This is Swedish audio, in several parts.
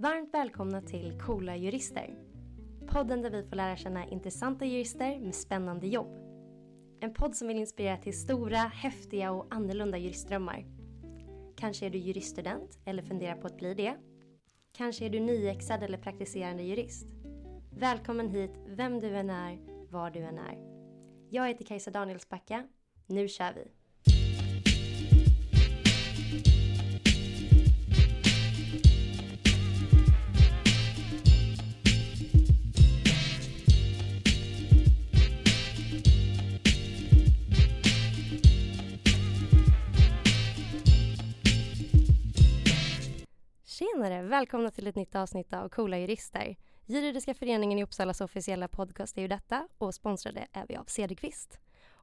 Varmt välkomna till Coola jurister. Podden där vi får lära känna intressanta jurister med spännande jobb. En podd som vill inspirera till stora, häftiga och annorlunda juristdrömmar. Kanske är du juriststudent eller funderar på att bli det. Kanske är du nyexad eller praktiserande jurist. Välkommen hit, vem du än är, var du än är. Jag heter Kajsa Danielsbacka. Nu kör vi! Tjenare! Välkomna till ett nytt avsnitt av Coola jurister. Juridiska föreningen i Uppsalas officiella podcast är ju detta och sponsrade är vi av Cederqvist.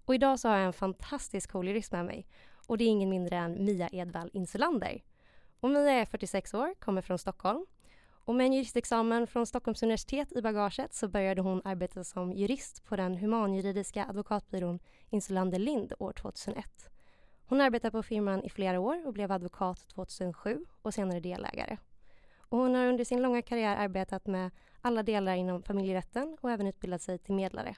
Och idag så har jag en fantastisk cool jurist med mig och det är ingen mindre än Mia Edvall Insulander. Och Mia är 46 år, kommer från Stockholm och med en juristexamen från Stockholms universitet i bagaget så började hon arbeta som jurist på den humanjuridiska advokatbyrån Insulander Lind år 2001. Hon arbetade på firman i flera år och blev advokat 2007 och senare delägare. Och hon har under sin långa karriär arbetat med alla delar inom familjerätten och även utbildat sig till medlare.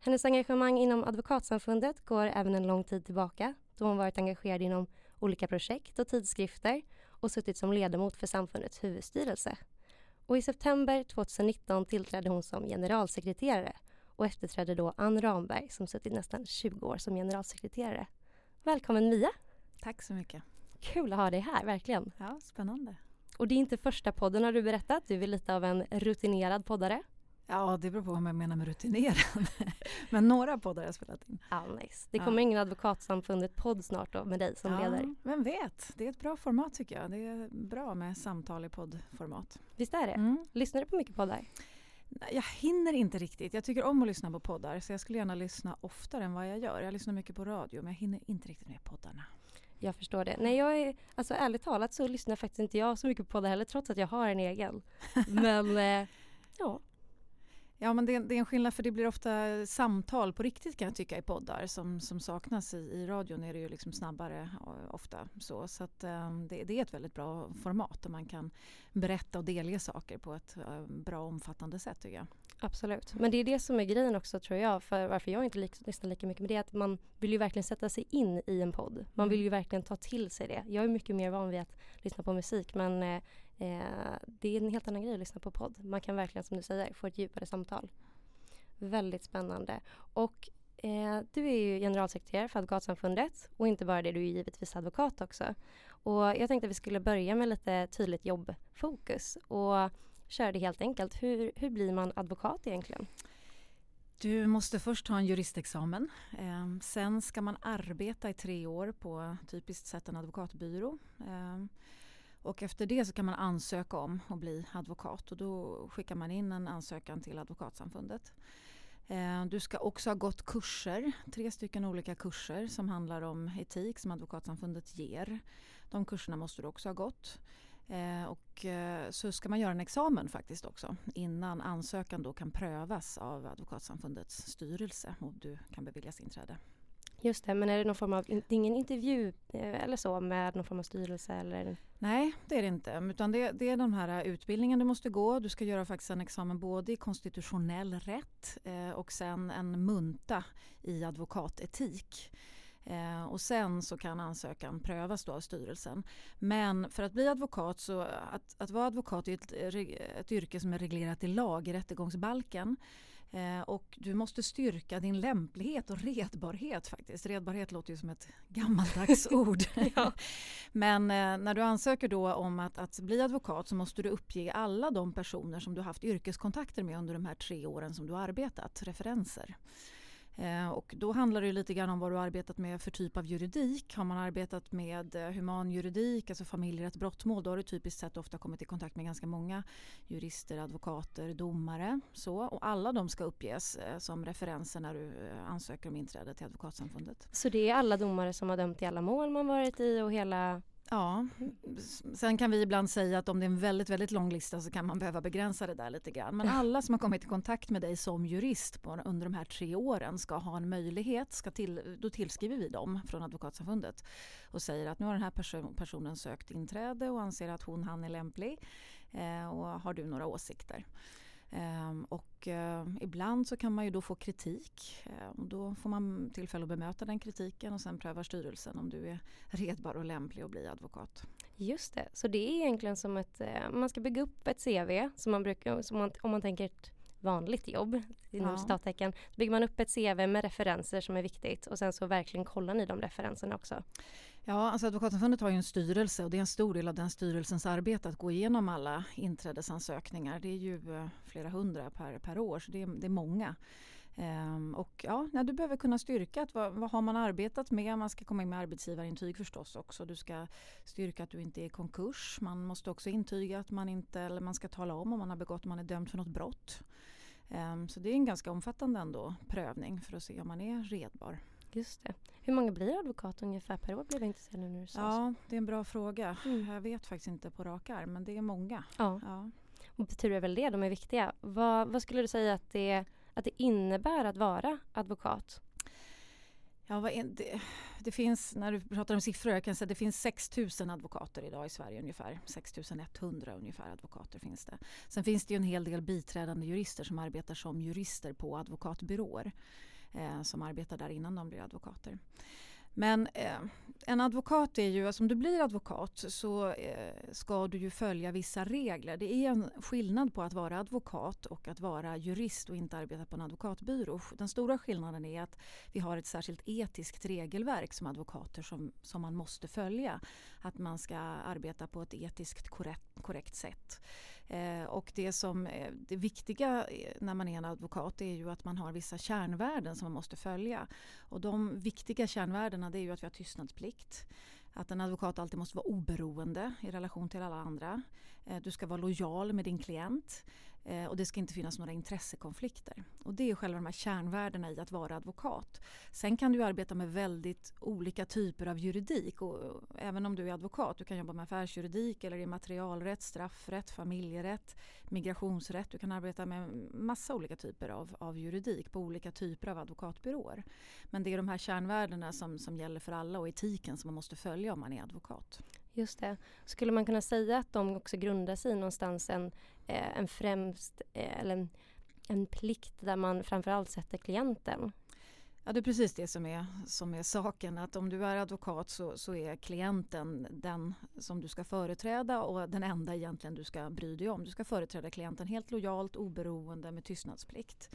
Hennes engagemang inom Advokatsamfundet går även en lång tid tillbaka då hon varit engagerad inom olika projekt och tidskrifter och suttit som ledamot för samfundets huvudstyrelse. Och I september 2019 tillträdde hon som generalsekreterare och efterträdde då Ann Ramberg som suttit nästan 20 år som generalsekreterare. Välkommen Mia! Tack så mycket. Kul att ha dig här, verkligen. Ja, spännande. Och det är inte första podden har du berättat. Du är lite av en rutinerad poddare. Ja, det beror på vad man menar med rutinerad. Men några poddar har jag spelat in. Ja, nice. Det kommer ja. ingen Advokatsamfundet-podd snart då med dig som ja, ledare. Vem vet? Det är ett bra format tycker jag. Det är bra med samtal i poddformat. Visst är det? Mm. Lyssnar du på mycket poddar? Jag hinner inte riktigt. Jag tycker om att lyssna på poddar så jag skulle gärna lyssna oftare än vad jag gör. Jag lyssnar mycket på radio men jag hinner inte riktigt med poddarna. Jag förstår det. Nej, jag är, alltså ärligt talat så lyssnar faktiskt inte jag så mycket på poddar heller trots att jag har en egen. Men eh, ja, Ja, men det, det, är en skillnad för det blir ofta samtal på riktigt kan jag tycka i poddar som, som saknas i, i radion är det ju liksom snabbare ofta. Så, så att, um, det, det, är ett väldigt bra format där man kan berätta och delge saker på ett uh, bra omfattande sätt tycker jag. Absolut, men det är det som är grejen också tror jag för varför jag inte lyssnar lika mycket med det är att man vill ju verkligen sätta sig in i en podd. Man vill mm. ju verkligen ta till sig det. Jag är mycket mer van vid att lyssna på musik men eh, Eh, det är en helt annan grej att lyssna på podd. Man kan verkligen som du säger få ett djupare samtal. Väldigt spännande. Och eh, du är ju generalsekreterare för Advokatsamfundet och inte bara det, du är givetvis advokat också. Och jag tänkte att vi skulle börja med lite tydligt jobbfokus och köra det helt enkelt. Hur, hur blir man advokat egentligen? Du måste först ha en juristexamen. Eh, sen ska man arbeta i tre år på typiskt sett en advokatbyrå. Eh, och efter det så kan man ansöka om att bli advokat och då skickar man in en ansökan till Advokatsamfundet. Eh, du ska också ha gått kurser, tre stycken olika kurser som handlar om etik som Advokatsamfundet ger. De kurserna måste du också ha gått. Eh, och eh, så ska man göra en examen faktiskt också innan ansökan då kan prövas av Advokatsamfundets styrelse och du kan beviljas inträde. Just det, men är det någon form av, det är ingen intervju eh, eller så med någon form av styrelse? Eller? Nej, det är det inte. Utan det, det är den här utbildningen du måste gå. Du ska göra faktiskt en examen både i konstitutionell rätt eh, och sen en munta i advokatetik. Eh, och sen så kan ansökan prövas då av styrelsen. Men för att bli advokat så att, att vara advokat är ett, ett yrke som är reglerat i lag i rättegångsbalken. Eh, och du måste styrka din lämplighet och redbarhet faktiskt. Redbarhet låter ju som ett gammaldags ord. ja. Men eh, när du ansöker då om att, att bli advokat så måste du uppge alla de personer som du haft yrkeskontakter med under de här tre åren som du har arbetat, referenser. Eh, och då handlar det lite grann om vad du har arbetat med för typ av juridik. Har man arbetat med humanjuridik, human juridik, alltså familjerätt, brottmål, då har du typiskt sett ofta kommit i kontakt med ganska många jurister, advokater, domare. Så. Och alla de ska uppges eh, som referenser när du ansöker om inträde till Advokatsamfundet. Så det är alla domare som har dömt i alla mål man varit i och hela Ja, sen kan vi ibland säga att om det är en väldigt, väldigt lång lista så kan man behöva begränsa det där lite grann. Men alla som har kommit i kontakt med dig som jurist på, under de här tre åren ska ha en möjlighet, ska till, då tillskriver vi dem från Advokatsamfundet och säger att nu har den här person, personen sökt inträde och anser att hon, han är lämplig. Eh, och har du några åsikter? Ehm, och eh, ibland så kan man ju då få kritik ehm, och då får man tillfälle att bemöta den kritiken och sen prövar styrelsen om du är redbar och lämplig att bli advokat. Just det, så det är egentligen som att eh, man ska bygga upp ett CV som man brukar, som man, om man tänker ett vanligt jobb inom ja. citattecken. Så bygger man upp ett CV med referenser som är viktigt och sen så verkligen kollar ni de referenserna också. Ja, alltså Advokatsamfundet har ju en styrelse och det är en stor del av den styrelsens arbete att gå igenom alla inträdesansökningar. Det är ju eh, flera hundra per, per år, så det är, det är många. Ehm, och ja, du behöver kunna styrka att vad, vad, har man arbetat med. Man ska komma in med arbetsgivarintyg förstås också. Du ska styrka att du inte är i konkurs. Man måste också intyga att man inte, eller man ska tala om om man har begått, om man är dömd för något brott. Ehm, så det är en ganska omfattande ändå prövning för att se om man är redbar. Just det. Hur många blir advokat ungefär per år? Blev jag intresserad nu när du sa Ja, det är en bra fråga. Mm. Jag vet faktiskt inte på rak arm, men det är många. Ja. ja. Och det väl det, de är viktiga. Vad, vad skulle du säga att det, att det innebär att vara advokat? Ja, vad är, det, det, finns, när du pratar om siffror, jag kan säga att det finns 6 000 advokater idag i Sverige ungefär. 6 100 ungefär advokater finns det. Sen finns det ju en hel del biträdande jurister som arbetar som jurister på advokatbyråer eh, som arbetar där innan de blir advokater. Men eh, en advokat är ju, alltså om du blir advokat så eh, ska du ju följa vissa regler. Det är en skillnad på att vara advokat och att vara jurist och inte arbeta på en advokatbyrå. Den stora skillnaden är att vi har ett särskilt etiskt regelverk som advokater som, som man måste följa. Att man ska arbeta på ett etiskt korrekt, korrekt sätt. Eh, och det som eh, det viktiga eh, när man är en advokat är ju att man har vissa kärnvärden som man måste följa. Och de viktiga kärnvärdena det är ju att vi har tystnadsplikt. Att en advokat alltid måste vara oberoende i relation till alla andra. Eh, du ska vara lojal med din klient. Eh, och det ska inte finnas några intressekonflikter. Och det är själva de här kärnvärdena i att vara advokat. Sen kan du arbeta med väldigt olika typer av juridik. Och även om du är advokat, du kan jobba med affärsjuridik eller immaterialrätt, straffrätt, familjerätt, migrationsrätt. Du kan arbeta med massa olika typer av, av juridik på olika typer av advokatbyråer. Men det är de här kärnvärdena som, som gäller för alla och etiken som man måste följa om man är advokat. Just det. Skulle man kunna säga att de också grundar sig någonstans en, eh, en främst eh, eller en, en plikt där man framförallt sätter klienten? Ja, det är precis det som är, som är saken. Att om du är advokat så, så är klienten den som du ska företräda och den enda egentligen du ska bry dig om. Du ska företräda klienten helt lojalt, oberoende med tystnadsplikt.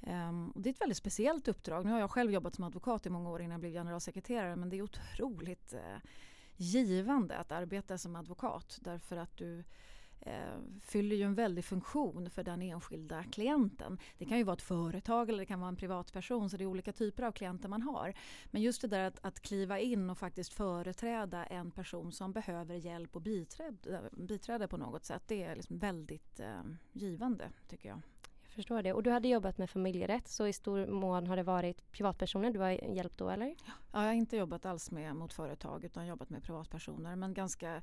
Um, det är ett väldigt speciellt uppdrag. Nu har jag själv jobbat som advokat i många år innan jag blev generalsekreterare men det är otroligt uh, givande att arbeta som advokat därför att du eh, fyller ju en väldig funktion för den enskilda klienten. Det kan ju vara ett företag eller det kan vara en privatperson så det är olika typer av klienter man har. Men just det där att, att kliva in och faktiskt företräda en person som behöver hjälp och biträde, eh, biträde på något sätt det är liksom väldigt eh, givande tycker jag förstår det. Och du hade jobbat med familjerätt så i stor mån har det varit privatpersoner du har hjälpt då eller? Ja, jag har inte jobbat alls med mot företag utan jobbat med privatpersoner men ganska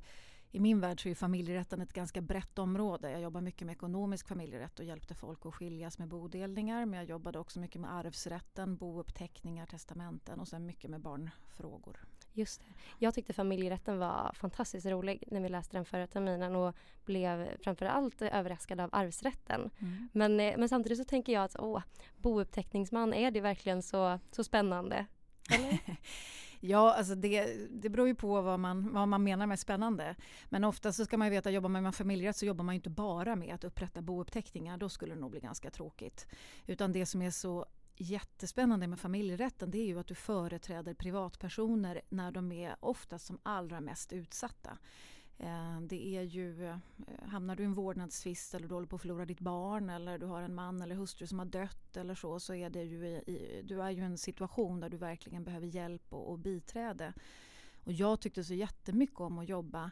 i min värld så är familjerätten ett ganska brett område. Jag jobbar mycket med ekonomisk familjerätt och hjälpte folk att skiljas med bodelningar. Men jag jobbade också mycket med arvsrätten, bouppteckningar, testamenten och sen mycket med barnfrågor. Just det. Jag tyckte familjerätten var fantastiskt rolig när vi läste den förra terminen och blev framförallt överraskad av arvsrätten. Mm. Men, eh, men samtidigt så tänker jag att åh, bouppteckningsman, är det verkligen så, så spännande? ja, alltså det, det beror ju på vad man, vad man menar med spännande. Men ofta så ska man veta, jobbar man med familjerätt så jobbar man inte bara med att upprätta bouppteckningar. Då skulle det nog bli ganska tråkigt. Utan det som är så jättespännande med familjerätten det är ju att du företräder privatpersoner när de är oftast som allra mest utsatta. Eh, det är ju, eh, hamnar du i en vårdnadstvist eller du håller på att förlora ditt barn eller du har en man eller hustru som har dött eller så, så är det ju i, du är ju i en situation där du verkligen behöver hjälp och, och biträde. Och jag tyckte så jättemycket om att jobba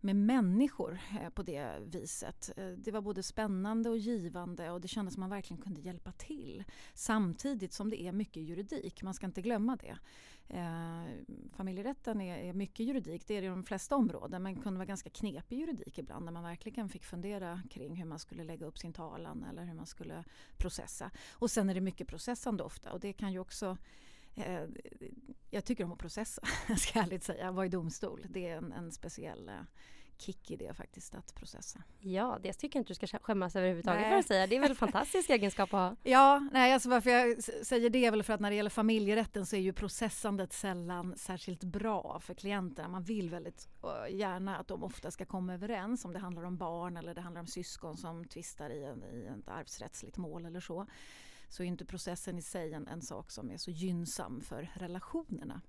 med människor eh, på det viset. Eh, det var både spännande och givande och det kändes som man verkligen kunde hjälpa till. Samtidigt som det är mycket juridik, man ska inte glömma det. Eh, familjerätten är, mycket juridik, det är det i de flesta områden men kunde vara ganska knepig juridik ibland när man verkligen fick fundera kring hur man skulle lägga upp sin talan eller hur man skulle processa. Och sen är det mycket processande ofta och det kan ju också eh, jag tycker om att processa, ska jag ärligt säga, vara i domstol. Det är en, en speciell kick i det faktiskt att processa. Ja, det tycker jag inte du ska skämmas överhuvudtaget för att säga. Det är väl en fantastisk egenskap att ha. Ja, nej, alltså varför jag säger det är väl för att när det gäller familjerätten så är ju processandet sällan särskilt bra för klienterna. Man vill väldigt gärna att de ofta ska komma överens om det handlar om barn eller det handlar om syskon som tvistar i, en, i ett arvsrättsligt mål eller så så är inte processen i sig en, en sak som är så gynnsam för relationerna.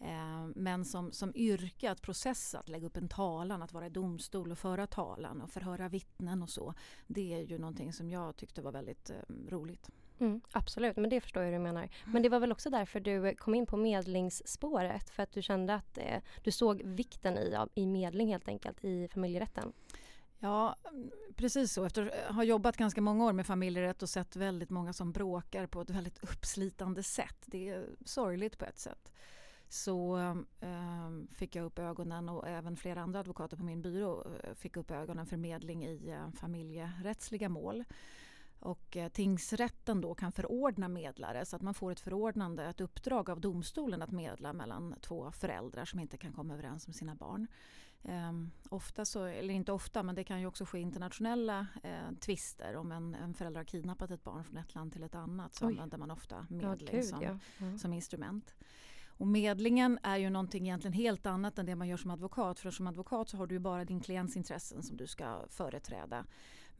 Eh, men som, som yrke att processa, att lägga upp en talan, att vara i domstol och föra talan och förhöra vittnen och så. Det är ju någonting som jag tyckte var väldigt eh, roligt. Mm, absolut, men det förstår jag hur du menar. Men det var väl också därför du kom in på medlingsspåret för att du kände att eh, du såg vikten i, i medling helt enkelt i familjerätten? Ja, precis så. Efter att ha jobbat ganska många år med familjerätt och sett väldigt många som bråkar på ett väldigt uppslitande sätt. Det är sorgligt på ett sätt. Så eh, fick jag upp ögonen och även flera andra advokater på min byrå eh, fick upp ögonen för medling i eh, familjerättsliga mål. Och eh, tingsrätten då kan förordna medlare så att man får ett förordnande, ett uppdrag av domstolen att medla mellan två föräldrar som inte kan komma överens med sina barn. Um, ofta så, eller inte ofta, men det kan ju också ske internationella eh, tvister. Om en, en förälder har kidnappat ett barn från ett land till ett annat så Oj. använder man ofta medling ja, som, ja. Ja. som instrument. Och medlingen är ju någonting egentligen helt annat än det man gör som advokat. För som advokat så har du ju bara din klients intressen som du ska företräda.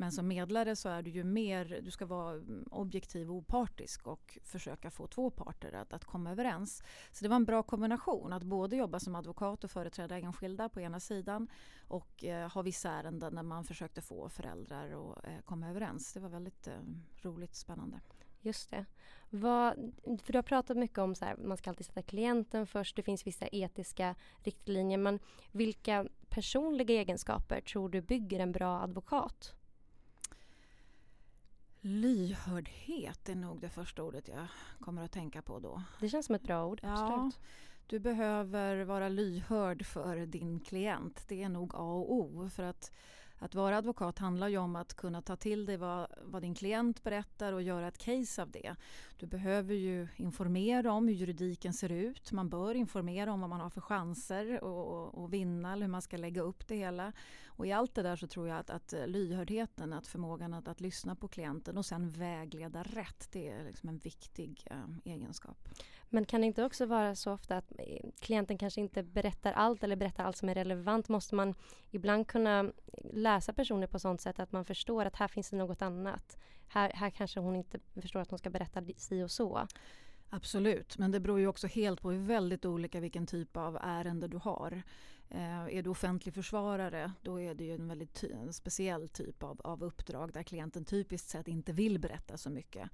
Men som medlare så är du ju mer, du ska vara objektiv och opartisk och försöka få två parter att, att komma överens. Så det var en bra kombination att både jobba som advokat och företräda enskilda på ena sidan och eh, ha vissa ärenden där man försökte få föräldrar att eh, komma överens. Det var väldigt eh, roligt spännande. Just det. Vad, för du har pratat mycket om att man ska alltid sätta klienten först. Det finns vissa etiska riktlinjer. Men vilka personliga egenskaper tror du bygger en bra advokat? Lyhördhet är nog det första ordet jag kommer att tänka på då. Det känns som ett bra ord. Ja, du behöver vara lyhörd för din klient. Det är nog A och O. För att att vara advokat handlar ju om att kunna ta till dig vad, vad din klient berättar och göra ett case av det. Du behöver ju informera om hur juridiken ser ut. Man bör informera om vad man har för chanser att vinna eller hur man ska lägga upp det hela. Och i allt det där så tror jag att, att eh, lyhördheten, att förmågan att, att lyssna på klienten och sen vägleda rätt, det är liksom en viktig eh, egenskap. Men kan det inte också vara så ofta att eh, klienten kanske inte berättar allt eller berättar allt som är relevant? Måste man ibland kunna eh, läsa personer på sånt sätt att man förstår att här finns det något annat? Här, här kanske hon inte förstår att hon ska berätta si och så. Absolut, men det beror ju också helt på väldigt olika vilken typ av ärende du har. Eh, är du offentlig försvarare då är det ju en väldigt ty en speciell typ av, av uppdrag där klienten typiskt sett inte vill berätta så mycket.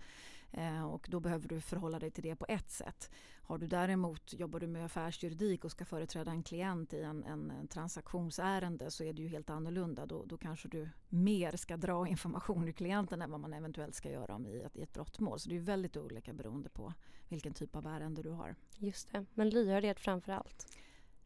Eh, och då behöver du förhålla dig till det på ett sätt. Har du däremot, jobbar du med affärsjuridik och ska företräda en klient i en, en, en transaktionsärende så är det ju helt annorlunda. Då, då kanske du mer ska dra information ur klienten än vad man eventuellt ska göra om i ett, i ett brottmål. Så det är väldigt olika beroende på vilken typ av ärende du har. Just det, men lyhördhet framför allt.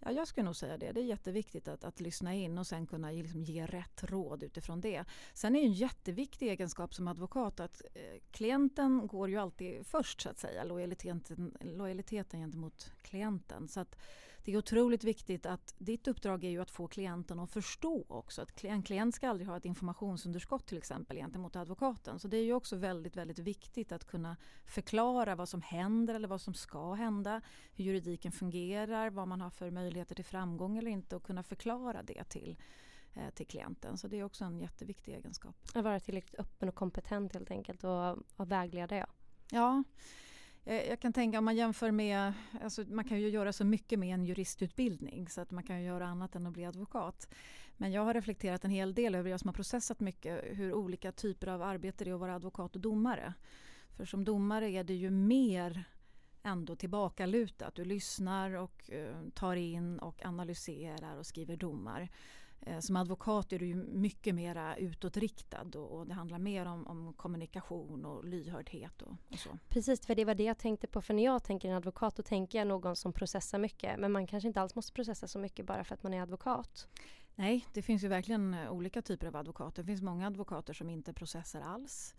Ja, jag skulle nog säga det. Det är jätteviktigt att, att lyssna in och sen kunna liksom ge rätt råd utifrån det. Sen är en jätteviktig egenskap som advokat att eh, klienten går ju alltid först så att säga. Lojaliteten, lojaliteten gentemot klienten. Så att det är otroligt viktigt att ditt uppdrag är ju att få klienten att förstå också. Att en klient ska aldrig ha ett informationsunderskott till exempel gentemot advokaten. Så det är ju också väldigt, väldigt viktigt att kunna förklara vad som händer eller vad som ska hända. Hur juridiken fungerar, vad man har för möjligheter till framgång eller inte och kunna förklara det till eh, till klienten. Så det är också en jätteviktig egenskap. Att vara tillräckligt öppen och kompetent helt enkelt och, och vägleda. Ja. ja. Eh, jag kan tänka om man jämför med, alltså man kan ju göra så mycket med en juristutbildning så att man kan göra annat än att bli advokat. Men jag har reflekterat en hel del över, jag som har processat mycket, hur olika typer av arbete det är att vara advokat och domare. För som domare är det ju mer ändå tillbakalutat. Du lyssnar och uh, tar in och analyserar och skriver domar. Eh, som advokat är du mycket mer utåtriktad och, och det handlar mer om, om kommunikation och lyhördhet. Och, och, så. Precis, för det var det jag tänkte på. För när jag tänker en advokat då tänker jag någon som processar mycket. Men man kanske inte alls måste processa så mycket bara för att man är advokat. Nej, det finns ju verkligen olika typer av advokater. Det finns många advokater som inte processar alls.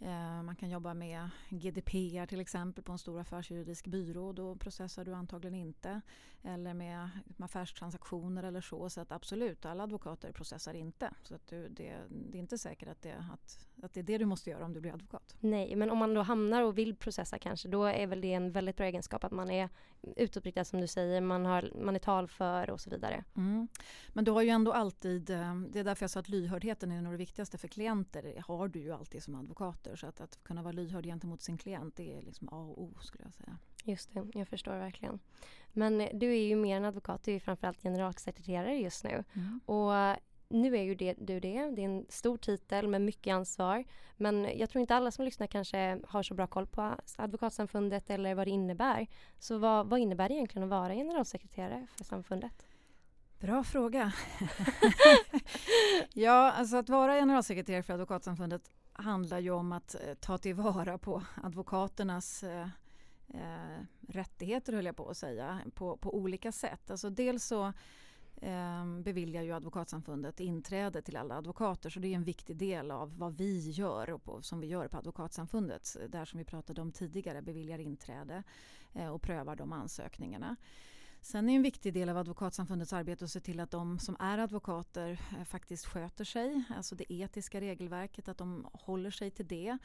Eh, man kan jobba med GDPR till exempel på en stor affärsjuridisk byrå. Då processar du antagligen inte. Eller med affärstransaktioner eller så. Så att absolut, alla advokater processar inte. Så att du, det, det, är inte säkert att det, att, att det är det du måste göra om du blir advokat. Nej, men om man då hamnar och vill processa kanske, då är väl det en väldigt bra egenskap att man är utåtriktad som du säger, man, har, man är talför och så vidare. Mm. Men du har ju ändå alltid, eh, det är därför jag sa att lyhördheten är nog det viktigaste för klienter, har du ju alltid som advokater. Så att, att kunna vara lyhörd gentemot sin klient, det är liksom A och O skulle jag säga. Just det, jag förstår verkligen. Men du är ju mer än advokat, du är framförallt generalsekreterare just nu. Mm. Och nu är ju det, du det, det är en stor titel med mycket ansvar. Men jag tror inte alla som lyssnar kanske har så bra koll på Advokatsamfundet eller vad det innebär. Så vad, vad innebär det egentligen att vara generalsekreterare för samfundet? Bra fråga. ja, alltså att vara generalsekreterare för Advokatsamfundet handlar ju om att eh, ta tillvara på advokaternas eh, eh, rättigheter, höll jag på att säga, på, på olika sätt. Alltså dels så eh, beviljar ju Advokatsamfundet inträde till alla advokater så det är en viktig del av vad vi gör och på, som vi gör på Advokatsamfundet. Där som vi pratade om tidigare beviljar inträde eh, och prövar de ansökningarna. Sen är en viktig del av Advokatsamfundets arbete att se till att de som är advokater eh, faktiskt sköter sig, alltså det etiska regelverket, att de håller sig till det.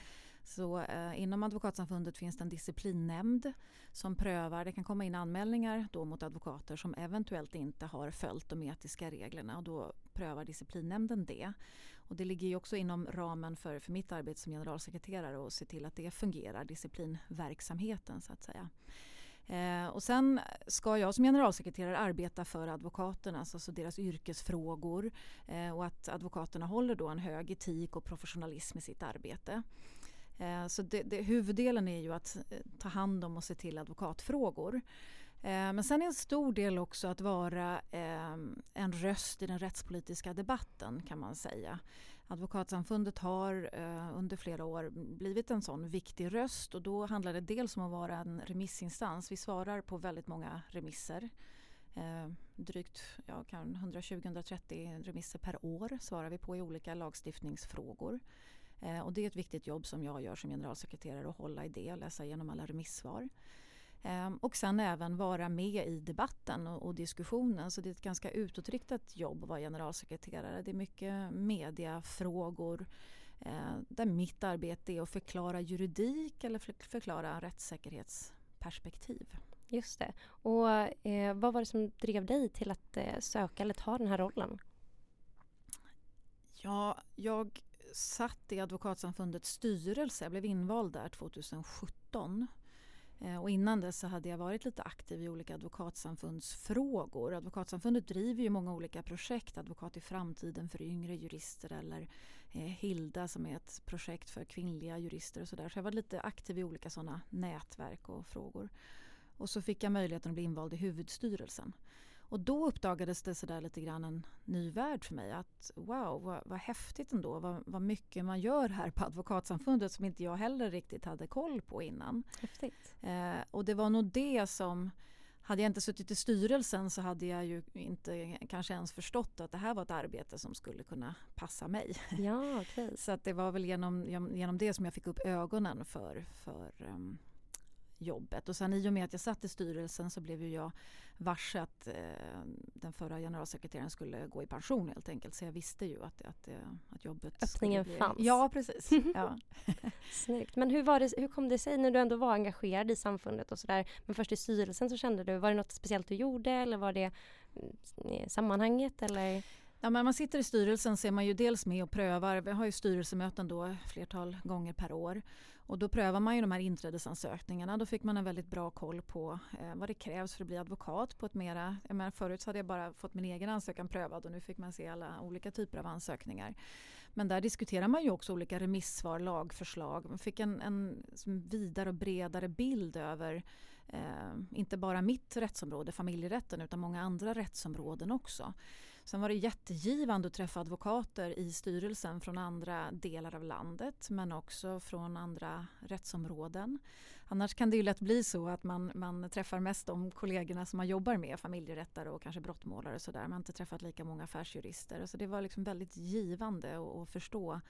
Så eh, inom Advokatsamfundet finns det en disciplinnämnd som prövar, det kan komma in anmälningar då mot advokater som eventuellt inte har följt de etiska reglerna och då prövar disciplinnämnden det. Och det ligger ju också inom ramen för, för mitt arbete som generalsekreterare att se till att det fungerar, disciplinverksamheten så att säga. Eh, och sen ska jag som generalsekreterare arbeta för advokaterna, alltså, alltså deras yrkesfrågor eh, och att advokaterna håller då en hög etik och professionalism i sitt arbete. Eh, så det, det, huvuddelen är ju att eh, ta hand om och se till advokatfrågor. Eh, men sen är en stor del också att vara eh, en röst i den rättspolitiska debatten kan man säga. Advokatsamfundet har eh, under flera år blivit en sån viktig röst och då handlar det dels om att vara en remissinstans. Vi svarar på väldigt många remisser. Eh, drygt ja, 120-130 remisser per år svarar vi på i olika lagstiftningsfrågor. Eh, och det är ett viktigt jobb som jag gör som generalsekreterare att hålla i det, och läsa igenom alla remissvar. Ehm, och sen även vara med i debatten och, och, diskussionen. Så det är ett ganska utåtriktat jobb att vara generalsekreterare. Det är mycket mediafrågor eh, där mitt arbete är att förklara juridik eller för, förklara rättssäkerhetsperspektiv. Just det. Och eh, vad var det som drev dig till att eh, söka eller ta den här rollen? Ja, jag satt i Advokatsamfundets styrelse. Jag blev invald där 2017. Eh, och innan dess så hade jag varit lite aktiv i olika advokatsamfundsfrågor. Advokatsamfundet driver ju många olika projekt. Advokat i framtiden för yngre jurister eller eh, Hilda som är ett projekt för kvinnliga jurister och sådär. Så jag var lite aktiv i olika sådana nätverk och frågor. Och så fick jag möjligheten att bli invald i huvudstyrelsen. Och då uppdagades det sådär lite grann en ny värld för mig. Att wow, vad, vad häftigt ändå. Vad, vad mycket man gör här på Advokatsamfundet som inte jag heller riktigt hade koll på innan. Häftigt. Eh, och det var nog det som hade jag inte suttit i styrelsen så hade jag ju inte kanske ens förstått att det här var ett arbete som skulle kunna passa mig. Ja, okay. Så att det var väl genom, genom det som jag fick upp ögonen för, för um, jobbet. Och sen i och med att jag satt i styrelsen så blev ju jag varse att eh, den förra generalsekreteraren skulle gå i pension helt enkelt. Så jag visste ju att, att, eh, att jobbet Öppningen bli... fanns. Ja, precis. ja. Snyggt. Men hur, var det, hur kom det sig när du ändå var engagerad i samfundet och sådär, men först i styrelsen så kände du, var det något speciellt du gjorde eller var det mm, sammanhanget eller? Ja, men man sitter i styrelsen så är man ju dels med och prövar. Vi har ju styrelsemöten då flertal gånger per år. Och då prövar man ju de här inträdesansökningarna. Då fick man en väldigt bra koll på eh, vad det krävs för att bli advokat på ett mera... Jag menar, förut så hade jag bara fått min egen ansökan prövad och nu fick man se alla olika typer av ansökningar. Men där diskuterar man ju också olika remissvar, lagförslag. Man fick en, en vidare och bredare bild över eh, inte bara mitt rättsområde, familjerätten, utan många andra rättsområden också. Sen var det jättegivande att träffa advokater i styrelsen från andra delar av landet men också från andra rättsområden. Annars kan det ju lätt bli så att man, man träffar mest de kollegorna som man jobbar med, familjerättare och kanske brottmålare och sådär. Man har inte träffat lika många affärsjurister. Så det var liksom väldigt givande att, att förstå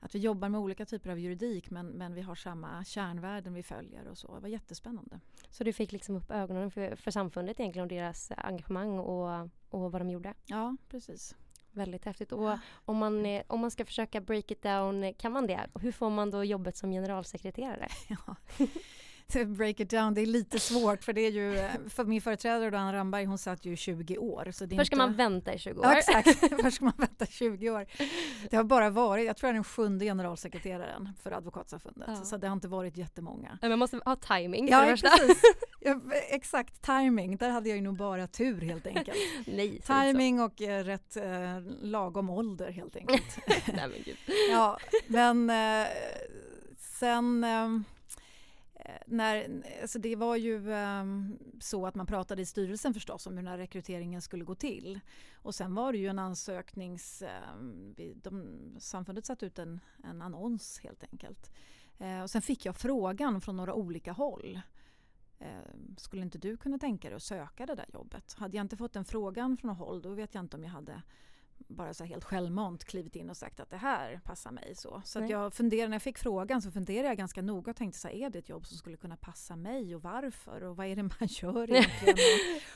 att vi jobbar med olika typer av juridik men, men vi har samma kärnvärden vi följer och så. Det var jättespännande. Så du fick liksom upp ögonen för, för samfundet egentligen och deras engagemang och, och vad de gjorde? Ja, precis. Väldigt häftigt. Och om man, om man ska försöka break it down, kan man det? Hur får man då jobbet som generalsekreterare? Ja. break it down, det är lite svårt för det är ju, för min företrädare då, Anna Ramberg, hon satt ju 20 år. Så det Först ska inte... man vänta i 20 år. Ja, exakt. Först ska man vänta 20 år. Det har bara varit, jag tror jag är den sjunde generalsekreteraren för Advokatsamfundet. Ja. Så det har inte varit jättemånga. Men man måste ha timing Ja, precis. Ja, exakt, timing. Där hade jag ju nog bara tur helt enkelt. Nej, timing och eh, rätt eh, lagom ålder helt enkelt. Nej, men ja, men eh, sen eh, Eh, när, alltså det var ju um, så att man pratade i styrelsen förstås om hur den här rekryteringen skulle gå till. Och sen var det ju en ansöknings... Um, de, samfundet satte ut en, en annons helt enkelt. Uh, och sen fick jag frågan från några olika håll. Uh, skulle inte du kunna tänka dig att söka det där jobbet? Hade jag inte fått den frågan från något håll då vet jag inte om jag hade bara så helt självmant klivit in och sagt att det här passar mig. Så, så att jag funderade, när jag fick frågan så funderade jag ganska noga och tänkte så här, är det ett jobb som skulle kunna passa mig och varför och vad är det man gör egentligen?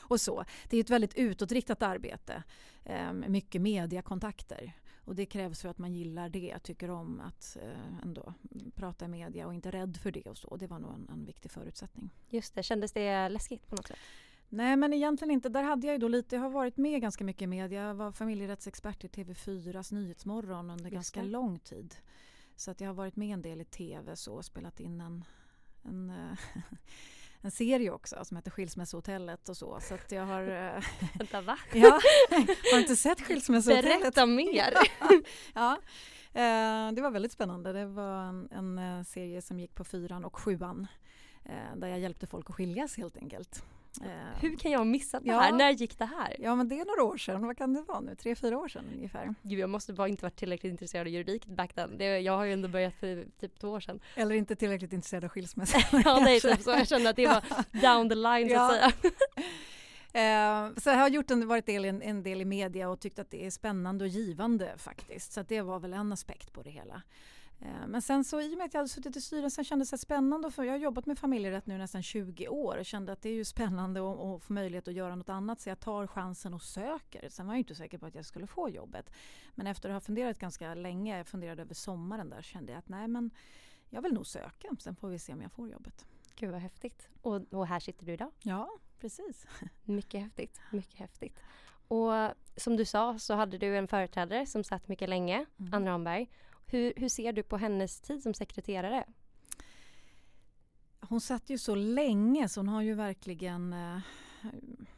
och, och så. Det är ett väldigt utåtriktat arbete, eh, mycket mediakontakter. Och det krävs för att man gillar det, tycker om att eh, ändå prata i media och inte är rädd för det och så. Det var nog en, en viktig förutsättning. Just det, kändes det läskigt på något sätt? Nej men egentligen inte. Där hade jag ju då lite, jag har varit med ganska mycket i media. Jag var familjerättsexpert i TV4s Nyhetsmorgon under Just ganska det. lång tid. Så att jag har varit med en del i TV och spelat in en, en, eh, en serie också som heter Skilsmässohotellet och så. Så att jag har... Eh, Vänta va? Ja, har inte sett Skilsmässohotellet? Berätta mer! ja, eh, det var väldigt spännande. Det var en, en serie som gick på fyran och sjuan där jag hjälpte folk att skiljas helt enkelt. Eh, Hur kan jag ha missat det ja. här? När gick det här? Ja men det är några år sedan, vad kan det vara nu? Tre, fyra år sedan ungefär. Gud jag måste bara inte varit tillräckligt intresserad av juridik back then. Det, jag har ju ändå börjat för typ två år sedan. Eller inte tillräckligt intresserad av skilsmässa. ja nej typ så, jag kände att det var down the line så att säga. Eh, så jag har gjort en, varit del, en, en del i media och tyckt att det är spännande och givande faktiskt. Så det var väl en aspekt på det hela. Eh, men sen så i och med att jag hade suttit i styrelsen kändes det spännande. För jag har jobbat med familjerätt nu nästan 20 år och kände att det är ju spännande att få möjlighet att göra något annat. Så jag tar chansen och söker. Sen var jag inte säker på att jag skulle få jobbet. Men efter att ha funderat ganska länge, jag funderade över sommaren där, kände jag att nej men jag vill nog söka. Sen får vi se om jag får jobbet. Gud vad häftigt. Och, och här sitter du idag. Ja, precis. Mycket häftigt. Mycket häftigt. Och som du sa så hade du en företrädare som satt mycket länge, mm. Ann Ramberg. Hur, hur ser du på hennes tid som sekreterare? Hon satt ju så länge så hon har ju verkligen eh,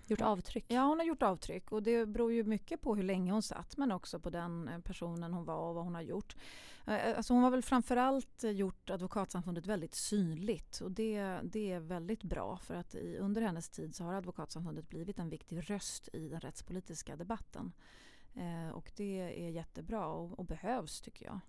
Gjort avtryck? Ja, hon har gjort avtryck och det beror ju mycket på hur länge hon satt men också på den eh, personen hon var och vad hon har gjort. Eh, alltså hon har väl framförallt gjort Advokatsamfundet väldigt synligt och det, det är väldigt bra för att i, under hennes tid så har Advokatsamfundet blivit en viktig röst i den rättspolitiska debatten. Eh, och det är jättebra och, och, behövs tycker jag.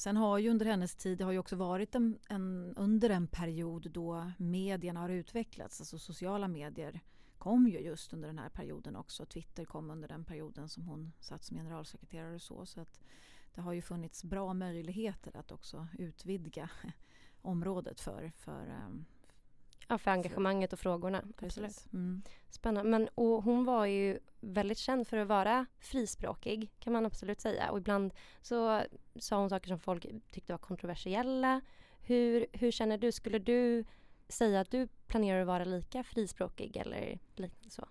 Sen har ju under hennes tid, det har ju också varit en, en, under en period då medierna har utvecklats, alltså sociala medier kom ju just under den här perioden också. Twitter kom under den perioden som hon satt som generalsekreterare och så. Så att det har ju funnits bra möjligheter att också utvidga området för, för, ehm, Ja, för engagemanget och frågorna. Absolut. Mm. Spännande. Men, och hon var ju väldigt känd för att vara frispråkig kan man absolut säga. Och ibland så sa hon saker som folk tyckte var kontroversiella. Hur, hur känner du? Skulle du säga att du planerar att vara lika frispråkig eller liknande så?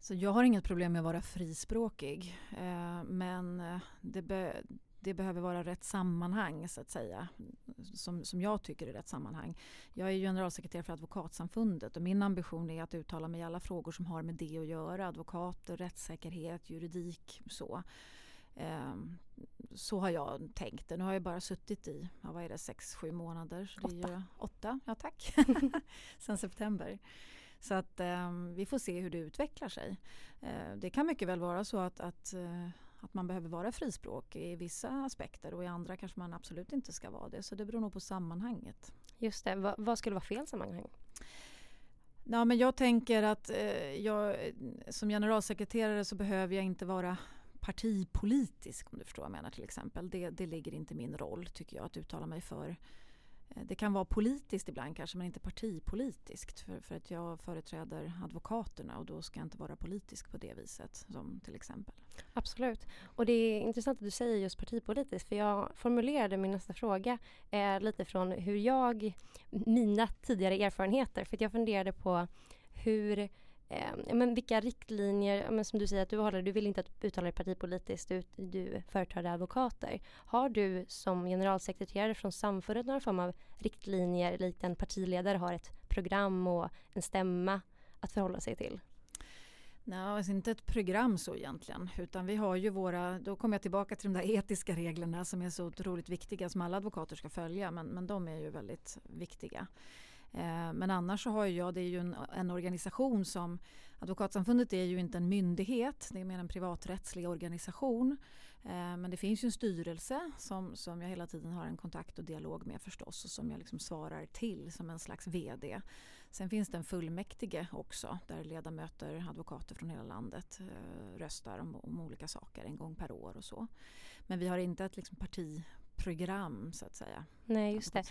Så jag har inget problem med att vara frispråkig. Eh, men det, be, det behöver vara rätt sammanhang så att säga. Som, som jag tycker är rätt sammanhang. Jag är generalsekreterare för Advokatsamfundet och min ambition är att uttala mig i alla frågor som har med det att göra. Advokater, rättssäkerhet, juridik så. Um, så har jag tänkt det. Nu har jag bara suttit i, vad är det, sex, sju månader. Åtta. Åtta, ja tack. Sen september. Så att um, vi får se hur det utvecklar sig. Uh, det kan mycket väl vara så att, att uh, att man behöver vara frispråk i vissa aspekter och i andra kanske man absolut inte ska vara det. Så det beror nog på sammanhanget. Just det. Va, vad skulle vara fel sammanhang? Ja, men jag tänker att eh, jag, som generalsekreterare så behöver jag inte vara partipolitisk om du förstår vad jag menar till exempel. Det, det ligger inte i min roll tycker jag att uttala mig för. Det kan vara politiskt ibland kanske men inte partipolitiskt för, för att jag företräder advokaterna och då ska jag inte vara politisk på det viset som till exempel. Absolut. Och det är intressant att du säger just partipolitiskt för jag formulerade min nästa fråga eh, lite från hur jag, mina tidigare erfarenheter för att jag funderade på hur eh, men vilka riktlinjer, men som du säger att du håller, du vill inte att uttala dig partipolitiskt, du, du företräder advokater. Har du som generalsekreterare från samfundet några form av riktlinjer likt en partiledare har ett program och en stämma att förhålla sig till? Nej, alltså inte ett program så egentligen. Utan vi har ju våra, då kommer jag tillbaka till de där etiska reglerna som är så otroligt viktiga som alla advokater ska följa. Men, men de är ju väldigt viktiga. Eh, men annars så har jag, det är ju en, en, organisation som Advokatsamfundet är ju inte en myndighet, det är mer en privaträttslig organisation. Eh, men det finns ju en styrelse som, som jag hela tiden har en kontakt och dialog med förstås och som jag liksom svarar till som en slags VD. Sen finns det en fullmäktige också där ledamöter, advokater från hela landet eh, röstar om, om, olika saker en gång per år och så. Men vi har inte ett liksom parti program så att säga. Nej, just det.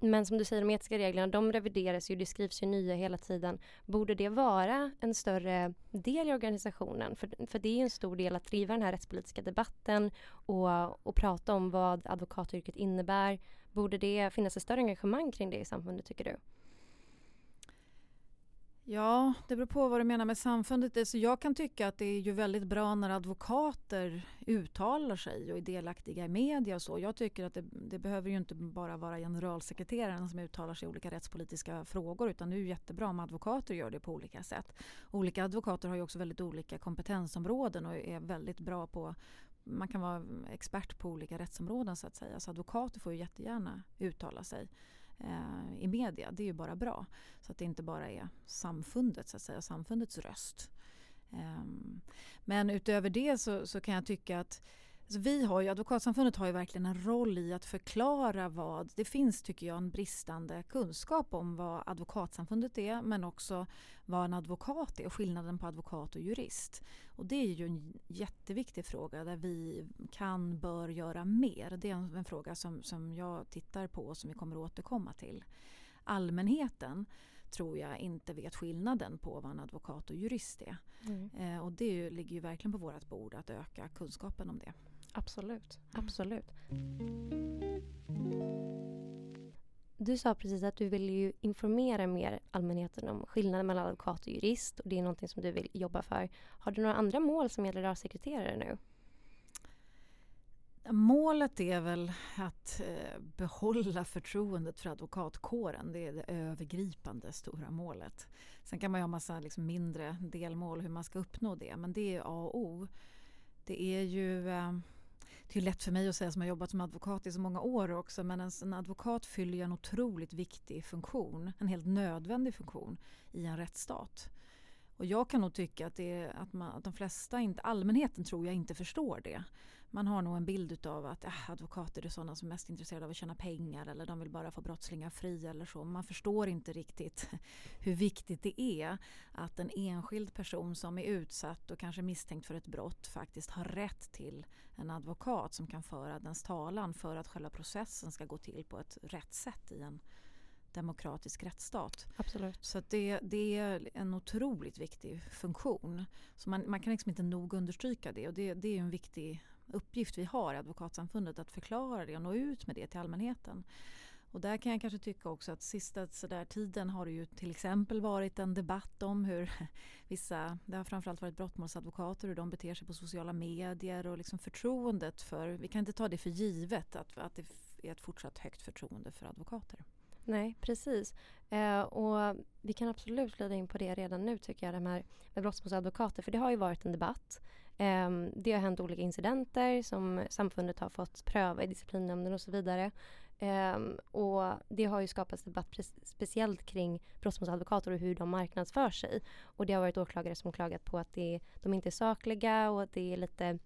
Men som du säger, de etiska reglerna, de revideras ju, det skrivs ju nya hela tiden. Borde det vara en större del i organisationen? För, för det är en stor del att driva den här rättspolitiska debatten och, och prata om vad advokatyrket innebär. Borde det finnas ett större engagemang kring det i samfundet tycker du? Ja, det beror på vad du menar med samfundet. Så jag kan tycka att det är ju väldigt bra när advokater uttalar sig och är delaktiga i media och så. Jag tycker att det, det behöver ju inte bara vara generalsekreteraren som uttalar sig i olika rättspolitiska frågor utan det är ju jättebra om advokater gör det på olika sätt. Olika advokater har ju också väldigt olika kompetensområden och är väldigt bra på man kan vara expert på olika rättsområden så att säga. Så advokater får ju jättegärna uttala sig eh, i media. Det är ju bara bra. Så att det inte bara är samfundet, så att säga, samfundets röst. Eh, men utöver det så, så kan jag tycka att Alltså vi har ju, Advokatsamfundet har ju verkligen en roll i att förklara vad... Det finns, tycker jag, en bristande kunskap om vad Advokatsamfundet är men också vad en advokat är och skillnaden på advokat och jurist. Och det är ju en jätteviktig fråga där vi kan, bör göra mer. Det är en, en fråga som, som jag tittar på och som vi kommer att återkomma till. Allmänheten tror jag inte vet skillnaden på vad en advokat och jurist är. Mm. Eh, och det ligger ju verkligen på vårt bord att öka kunskapen om det. Absolut, absolut. Du sa precis att du vill ju informera mer allmänheten om skillnaden mellan advokat och jurist och det är någonting som du vill jobba för. Har du några andra mål som gäller rörsekreterare nu? Målet är väl att eh, behålla förtroendet för advokatkåren. Det är det övergripande stora målet. Sen kan man ju ha massa liksom, mindre delmål hur man ska uppnå det men det är A och O. Det är ju eh, det är lätt för mig att säga som har jobbat som advokat i så många år också men en, en advokat fyller ju en otroligt viktig funktion, en helt nödvändig funktion i en rättsstat. Och jag kan nog tycka att, det att, man, att de flesta, inte, allmänheten tror jag inte förstår det. Man har nog en bild av att äh, advokater är sådana som är mest intresserade av att tjäna pengar eller de vill bara få brottslingar fria eller så. Man förstår inte riktigt hur viktigt det är att en enskild person som är utsatt och kanske misstänkt för ett brott faktiskt har rätt till en advokat som kan föra dens talan för att själva processen ska gå till på ett rätt sätt i en demokratisk rättsstat. Absolut. Så det, det, är en otroligt viktig funktion. Så man, man kan liksom inte nog understryka det och det, det är en viktig uppgift vi har i Advokatsamfundet att förklara det och nå ut med det till allmänheten. Och där kan jag kanske tycka också att sista sådär tiden har det ju till exempel varit en debatt om hur vissa, det har framförallt varit brottmålsadvokater, hur de beter sig på sociala medier och liksom förtroendet för, vi kan inte ta det för givet att, att det är ett fortsatt högt förtroende för advokater. Nej, precis. Eh, och vi kan absolut glida in på det redan nu tycker jag, det här med brottmålsadvokater, för det har ju varit en debatt. Eh, det har hänt olika incidenter som samfundet har fått pröva i disciplinnämnden och så vidare. Eh, och det har ju skapats debatt speciellt kring brottmålsadvokater och hur de marknadsför sig. Och det har varit åklagare som klagat på att det, de inte är sakliga och att det är lite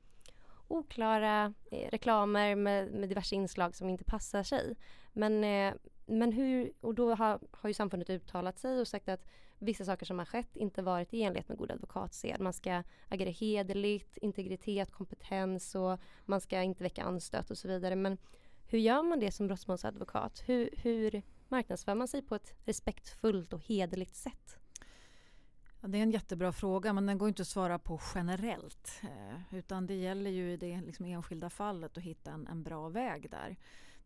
oklara eh, reklamer med, med diverse inslag som inte passar sig. Men, eh, men hur, och då har, har ju samfundet uttalat sig och sagt att vissa saker som har skett inte varit i enlighet med god advokatsed. Man ska agera hederligt, integritet, kompetens och man ska inte väcka anstöt och så vidare. Men hur gör man det som brottmålsadvokat? Hur, hur marknadsför man sig på ett respektfullt och hederligt sätt? Det är en jättebra fråga men den går inte att svara på generellt. Eh, utan det gäller ju i det liksom enskilda fallet att hitta en, en bra väg där.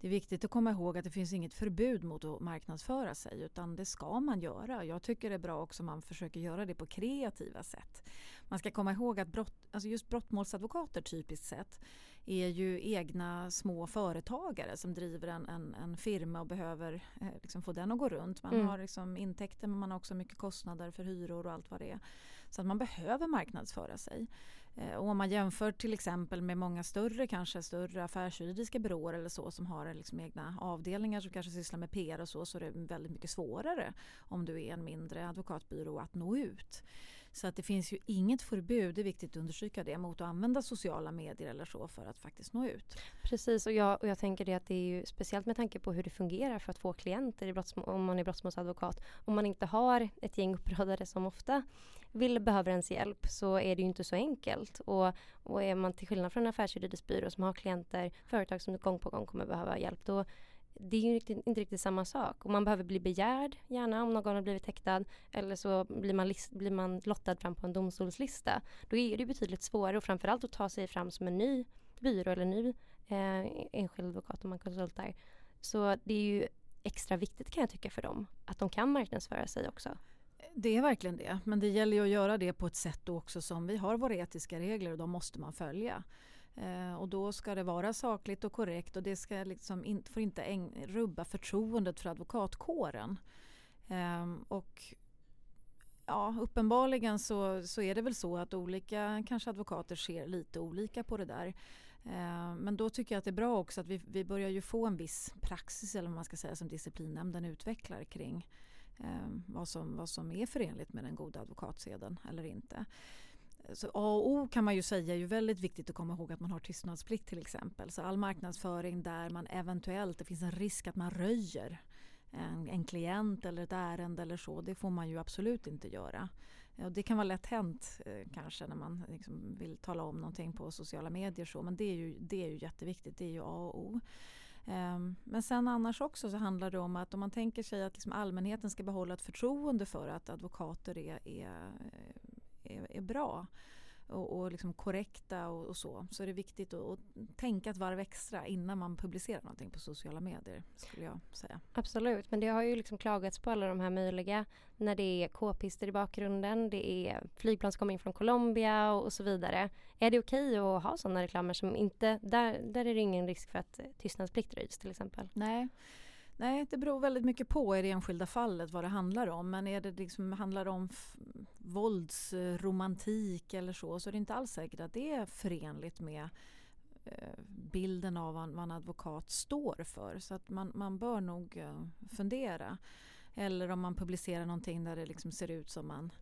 Det är viktigt att komma ihåg att det finns inget förbud mot att marknadsföra sig utan det ska man göra. Jag tycker det är bra också om man försöker göra det på kreativa sätt. Man ska komma ihåg att brott, alltså just brottmålsadvokater typiskt sett är ju egna små företagare som driver en, en, en firma och behöver eh, liksom få den att gå runt. Man mm. har liksom intäkter men man har också mycket kostnader för hyror och allt vad det är. Så att man behöver marknadsföra sig. Eh, och om man jämför till exempel med många större, kanske större affärsjuridiska byråer eller så som har liksom egna avdelningar som kanske sysslar med PR och så, så är det väldigt mycket svårare om du är en mindre advokatbyrå att nå ut. Så att det finns ju inget förbud, det är viktigt att understryka det, mot att använda sociala medier eller så för att faktiskt nå ut. Precis och jag, och jag tänker det att det är ju speciellt med tanke på hur det fungerar för att få klienter i om man är brottsmålsadvokat. Om man inte har ett gäng uppradare som ofta vill behöver ens hjälp så är det ju inte så enkelt. Och, och är man till skillnad från en affärsjuridisk byrå som har klienter, företag som gång på gång kommer behöva hjälp, då det är ju riktigt, inte riktigt samma sak. Och man behöver bli begärd, gärna om någon har blivit häktad. Eller så blir man, list, blir man lottad fram på en domstolslista. Då är det betydligt svårare och framförallt att ta sig fram som en ny byrå eller ny eh, enskild advokat om man konsultar. Så det är ju extra viktigt kan jag tycka för dem. Att de kan marknadsföra sig också. Det är verkligen det. Men det gäller ju att göra det på ett sätt också som vi har våra etiska regler och de måste man följa. Eh, och då ska det vara sakligt och korrekt och det ska liksom in, får inte äng, rubba förtroendet för advokatkåren. Eh, och ja, uppenbarligen så, så är det väl så att olika kanske advokater ser lite olika på det där. Eh, men då tycker jag att det är bra också att vi, vi börjar ju få en viss praxis eller vad man ska säga som disciplinnämnden utvecklar kring eh, Ehm, vad, som, vad som är förenligt med den goda advokatseden eller inte. Så A och O kan man ju säga är ju väldigt viktigt att komma ihåg att man har tystnadsplikt till exempel. Så all marknadsföring där man eventuellt, det finns en risk att man röjer en, en klient eller ett ärende eller så, det får man ju absolut inte göra. Och det kan vara lätt hänt eh, kanske när man liksom vill tala om någonting på sociala medier så, men det är ju, det är ju jätteviktigt, det är ju A och O. Ehm, men sen annars också så handlar det om att om man tänker sig att liksom allmänheten ska behålla ett förtroende för att advokater är, är är, är bra och, och liksom korrekta och, och, så. Så är det viktigt att, tänka ett varv extra innan man publicerar någonting på sociala medier. skulle jag säga. Absolut, men det har ju liksom klagats på alla de här möjliga när det är k-pister i bakgrunden, det är flygplan som kommer in från Colombia och, och så vidare. Är det okej okay att ha sådana reklamer som inte, där, där är det ingen risk för att tystnadsplikt röjs till exempel? Nej. Nej, det beror väldigt mycket på i det enskilda fallet vad det handlar om. Men är det liksom, handlar om våldsromantik eller så så är det inte alls säkert att det är förenligt med eh, bilden av vad, en advokat står för. Så att man, man bör nog eh, fundera. Eller om man publicerar någonting där det liksom ser ut som man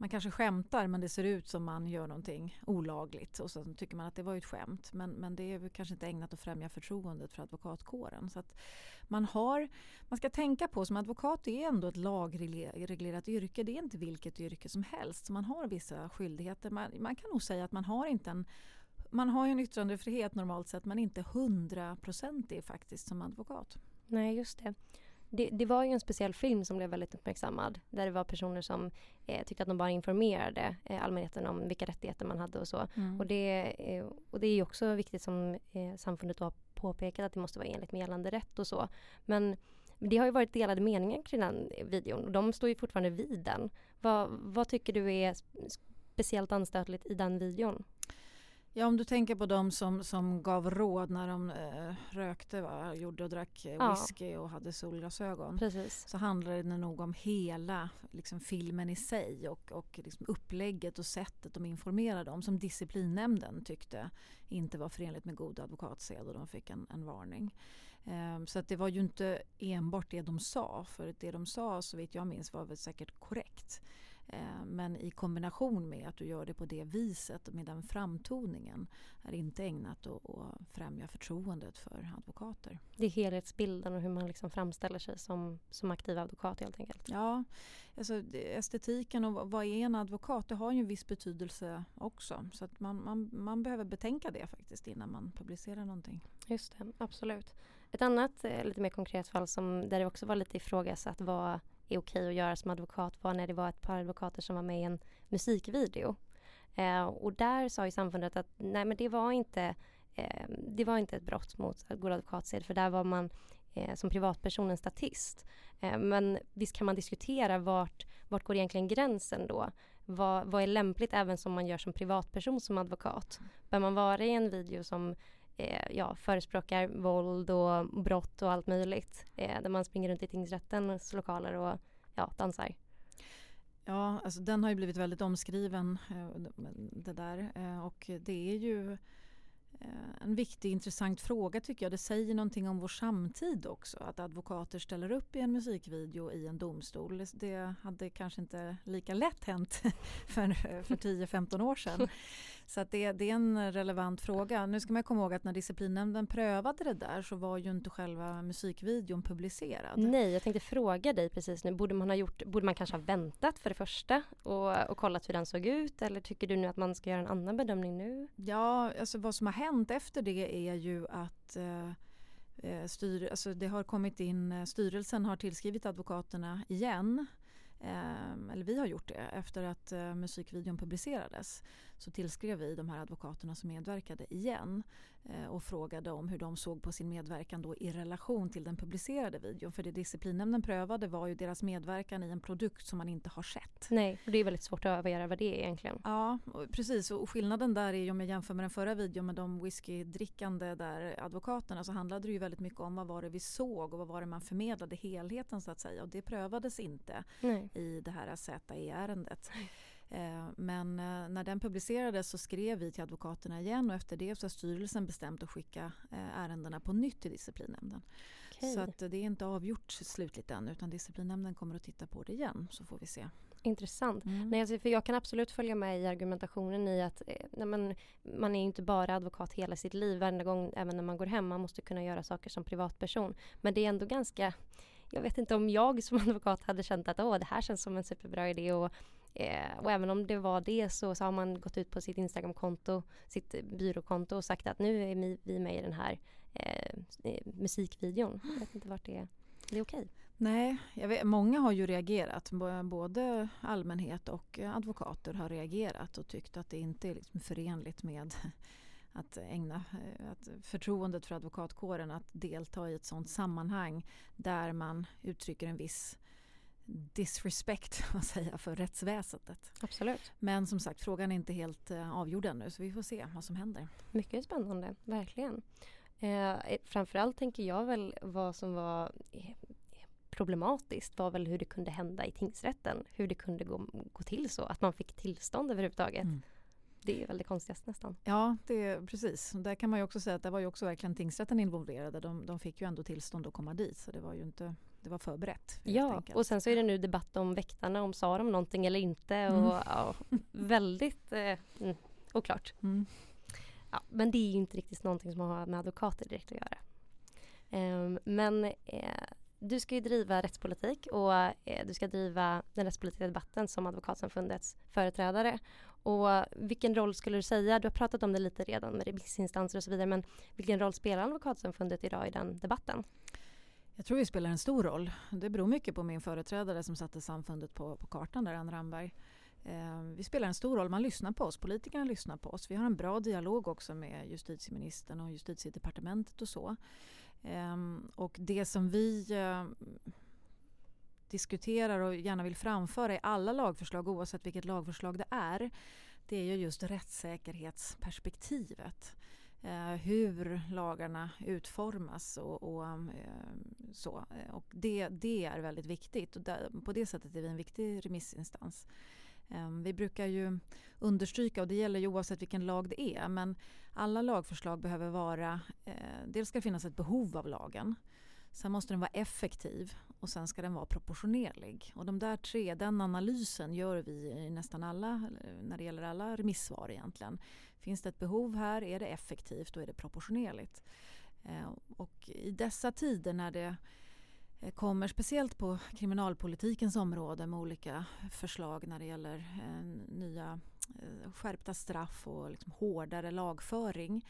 man kanske skämtar men det ser ut som man gör någonting olagligt och så tycker man att det var ett skämt. Men, men det är kanske inte ägnat att främja förtroendet för advokatkåren. Så att man, har, man ska tänka på som advokat är ändå ett lagreglerat yrke. Det är inte vilket yrke som helst. Så man har vissa skyldigheter. Man, man kan nog säga att man har inte en man har ju en yttrandefrihet normalt sett men inte hundraprocentig faktiskt som advokat. Nej, just det. Det, det, var ju en speciell film som blev väldigt uppmärksammad där det var personer som eh, tyckte att de bara informerade eh, allmänheten om vilka rättigheter man hade och så. Mm. Och, det, eh, och det är ju också viktigt som eh, samfundet har påpekat att det måste vara enligt med gällande rätt och så. Men det har ju varit delade meningar kring den videon och de står ju fortfarande vid den. Vad, vad tycker du är speciellt anstötligt i den videon? Ja, om du tänker på de som, som gav råd när de eh, rökte, va? gjorde och drack eh, whisky och hade solglasögon. Precis. Så handlar det nog om hela liksom, filmen i sig och, och liksom upplägget och sättet de informerade om som disciplinnämnden tyckte inte var förenligt med god advokatsed och de fick en, en varning. Eh, så att det var ju inte enbart det de sa, för det de sa så vitt jag minns var väl säkert korrekt. Eh, men i kombination med att du gör det på det viset med den framtoningen är inte ägnat att, främja förtroendet för advokater. Det är helhetsbilden och hur man liksom framställer sig som, som aktiv advokat helt enkelt. Ja, alltså estetiken och vad är en advokat det har ju en viss betydelse också. Så att man, man, man behöver betänka det faktiskt innan man publicerar någonting. Just det, absolut. Ett annat eh, lite mer konkret fall som, där det också var lite ifrågasatt vad är okej att göra som advokat var när det var ett par advokater som var med i en musikvideo. Eh, och där sa ju samfundet att nej men det var inte eh, det var inte ett brott mot god advokatsed för där var man eh, som privatperson en statist. Eh, men visst kan man diskutera vart, vart går egentligen gränsen då? Vad, vad är lämpligt även som man gör som privatperson som advokat? Bör man vara i en video som eh, ja, förespråkar våld och brott och allt möjligt. Eh, där man springer runt i tingsrättens lokaler och ja, dansar. Ja, alltså den har ju blivit väldigt omskriven eh, det där eh, och det är ju eh, en viktig intressant fråga tycker jag. Det säger någonting om vår samtid också. Att advokater ställer upp i en musikvideo i en domstol. Det hade kanske inte lika lätt hänt för, för 10-15 år sedan. Så att det, det, är en relevant fråga. Nu ska man komma ihåg att när disciplinnämnden prövade det där så var ju inte själva musikvideon publicerad. Nej, jag tänkte fråga dig precis nu. Borde man, ha gjort, borde man kanske ha väntat för det första och, och kollat hur den såg ut? Eller tycker du nu att man ska göra en annan bedömning nu? Ja, alltså vad som har hänt efter det är ju att eh, eh styr, alltså det har kommit in, eh, styrelsen har tillskrivit advokaterna igen eh, eller vi har gjort det efter att eh, musikvideon publicerades så tillskrev vi de här advokaterna som medverkade igen eh, och frågade om hur de såg på sin medverkan då i relation till den publicerade videon. För det disciplinnämnden prövade var ju deras medverkan i en produkt som man inte har sett. Nej, och det är väldigt svårt att övergöra vad det är egentligen. Ja, precis. Och skillnaden där är ju om jag jämför med den förra videon med de whiskydrickande där advokaterna så handlade det ju väldigt mycket om vad var det vi såg och vad var det man förmedlade helheten så att säga. Och det prövades inte Nej. i det här ZE-ärendet. Eh, men eh, när den publicerades så skrev vi till advokaterna igen och efter det så har styrelsen bestämt att skicka eh, ärendena på nytt till disciplinnämnden. Okay. Så att det är inte avgjort slutligt än utan disciplinnämnden kommer att titta på det igen så får vi se. Intressant. Mm. Nej, alltså, för jag kan absolut följa med i argumentationen i att nej, men, man är inte bara advokat hela sitt liv. Varenda gång, även när man går hem, man måste kunna göra saker som privatperson. Men det är ändå ganska jag vet inte om jag som advokat hade känt att Åh, det här känns som en superbra idé och Eh, och även om det var det så, så har man gått ut på sitt Instagramkonto, sitt byråkonto och sagt att nu är vi med i den här eh, eh, musikvideon. Jag vet inte vart det är. Det är okej. Okay. Nej, vet, många har ju reagerat. Både allmänhet och advokater har reagerat och tyckt att det inte är liksom förenligt med att ägna eh, att förtroendet för advokatkåren att delta i ett sådant sammanhang där man uttrycker en viss disrespect man säga, för rättsväsendet. Absolut. Men som sagt, frågan är inte helt uh, avgjord ännu så vi får se vad som händer. Mycket spännande, verkligen. Eh, framförallt tänker jag väl vad som var eh, problematiskt var väl hur det kunde hända i tingsrätten. Hur det kunde gå, gå till så, att man fick tillstånd överhuvudtaget. Mm. Det är väl det konstigaste nästan. Ja, det är, precis. Där kan man ju också säga att det var ju också verkligen tingsrätten involverade. De, de fick ju ändå tillstånd att komma dit så det var ju inte det var förberett. Ja, och sen så är det nu debatt om väktarna, om sa de någonting eller inte. Mm. Och, ja, väldigt eh, mm, oklart. Mm. Ja, men det är inte riktigt någonting som har med advokater direkt att göra. Um, men eh, du ska ju driva rättspolitik och eh, du ska driva den rättspolitiska debatten som Advokatsamfundets företrädare. Och vilken roll skulle du säga, du har pratat om det lite redan med remissinstanser och så vidare, men vilken roll spelar Advokatsamfundet idag i den debatten? Jag tror vi spelar en stor roll. Det beror mycket på min företrädare som satte samfundet på, på kartan där, Ann Ramberg. Eh, vi spelar en stor roll, man lyssnar på oss, politikerna lyssnar på oss. Vi har en bra dialog också med justitieministern och justitiedepartementet och så. Eh, och det som vi eh, diskuterar och gärna vill framföra i alla lagförslag oavsett vilket lagförslag det är det är ju just rättssäkerhetsperspektivet eh, Eh, hur lagarna utformas och, och eh, så. Eh, och det, det är väldigt viktigt och där, på det sättet är vi en viktig remissinstans. Eh, vi brukar ju understryka, och det gäller ju oavsett vilken lag det är, men alla lagförslag behöver vara, eh, dels ska det finnas ett behov av lagen. Sen måste den vara effektiv och sen ska den vara proportionerlig. Och de där tre, den analysen gör vi i nästan alla, när det gäller alla remissvar egentligen. Finns det ett behov här, är det effektivt och är det proportionerligt? Eh, och i dessa tider när det eh, kommer speciellt på kriminalpolitikens område med olika förslag när det gäller eh, nya skärpta straff och liksom hårdare lagföring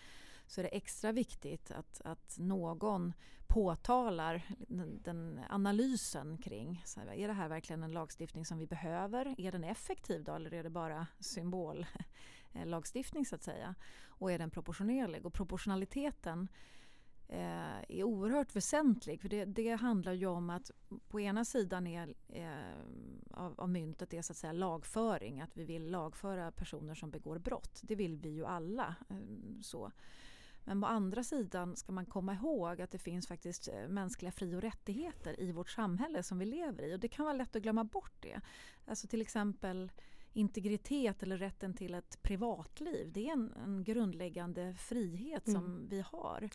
så är det extra viktigt att, att någon påtalar den, den analysen kring så här, är det här verkligen en lagstiftning som vi behöver? Är den effektiv då eller är det bara symbollagstiftning så att säga? Och är den proportionerlig? Och proportionaliteten eh, är oerhört väsentlig. För det, det, handlar ju om att på ena sidan är, eh, av, av myntet är så att säga lagföring. Att vi vill lagföra personer som begår brott. Det vill vi ju alla. Eh, så. Men på andra sidan ska man komma ihåg att det finns faktiskt eh, mänskliga fri och rättigheter i vårt samhälle som vi lever i. Och det kan vara lätt att glömma bort det. Alltså till exempel integritet eller rätten till ett privatliv. Det är en, en grundläggande frihet som mm. vi har.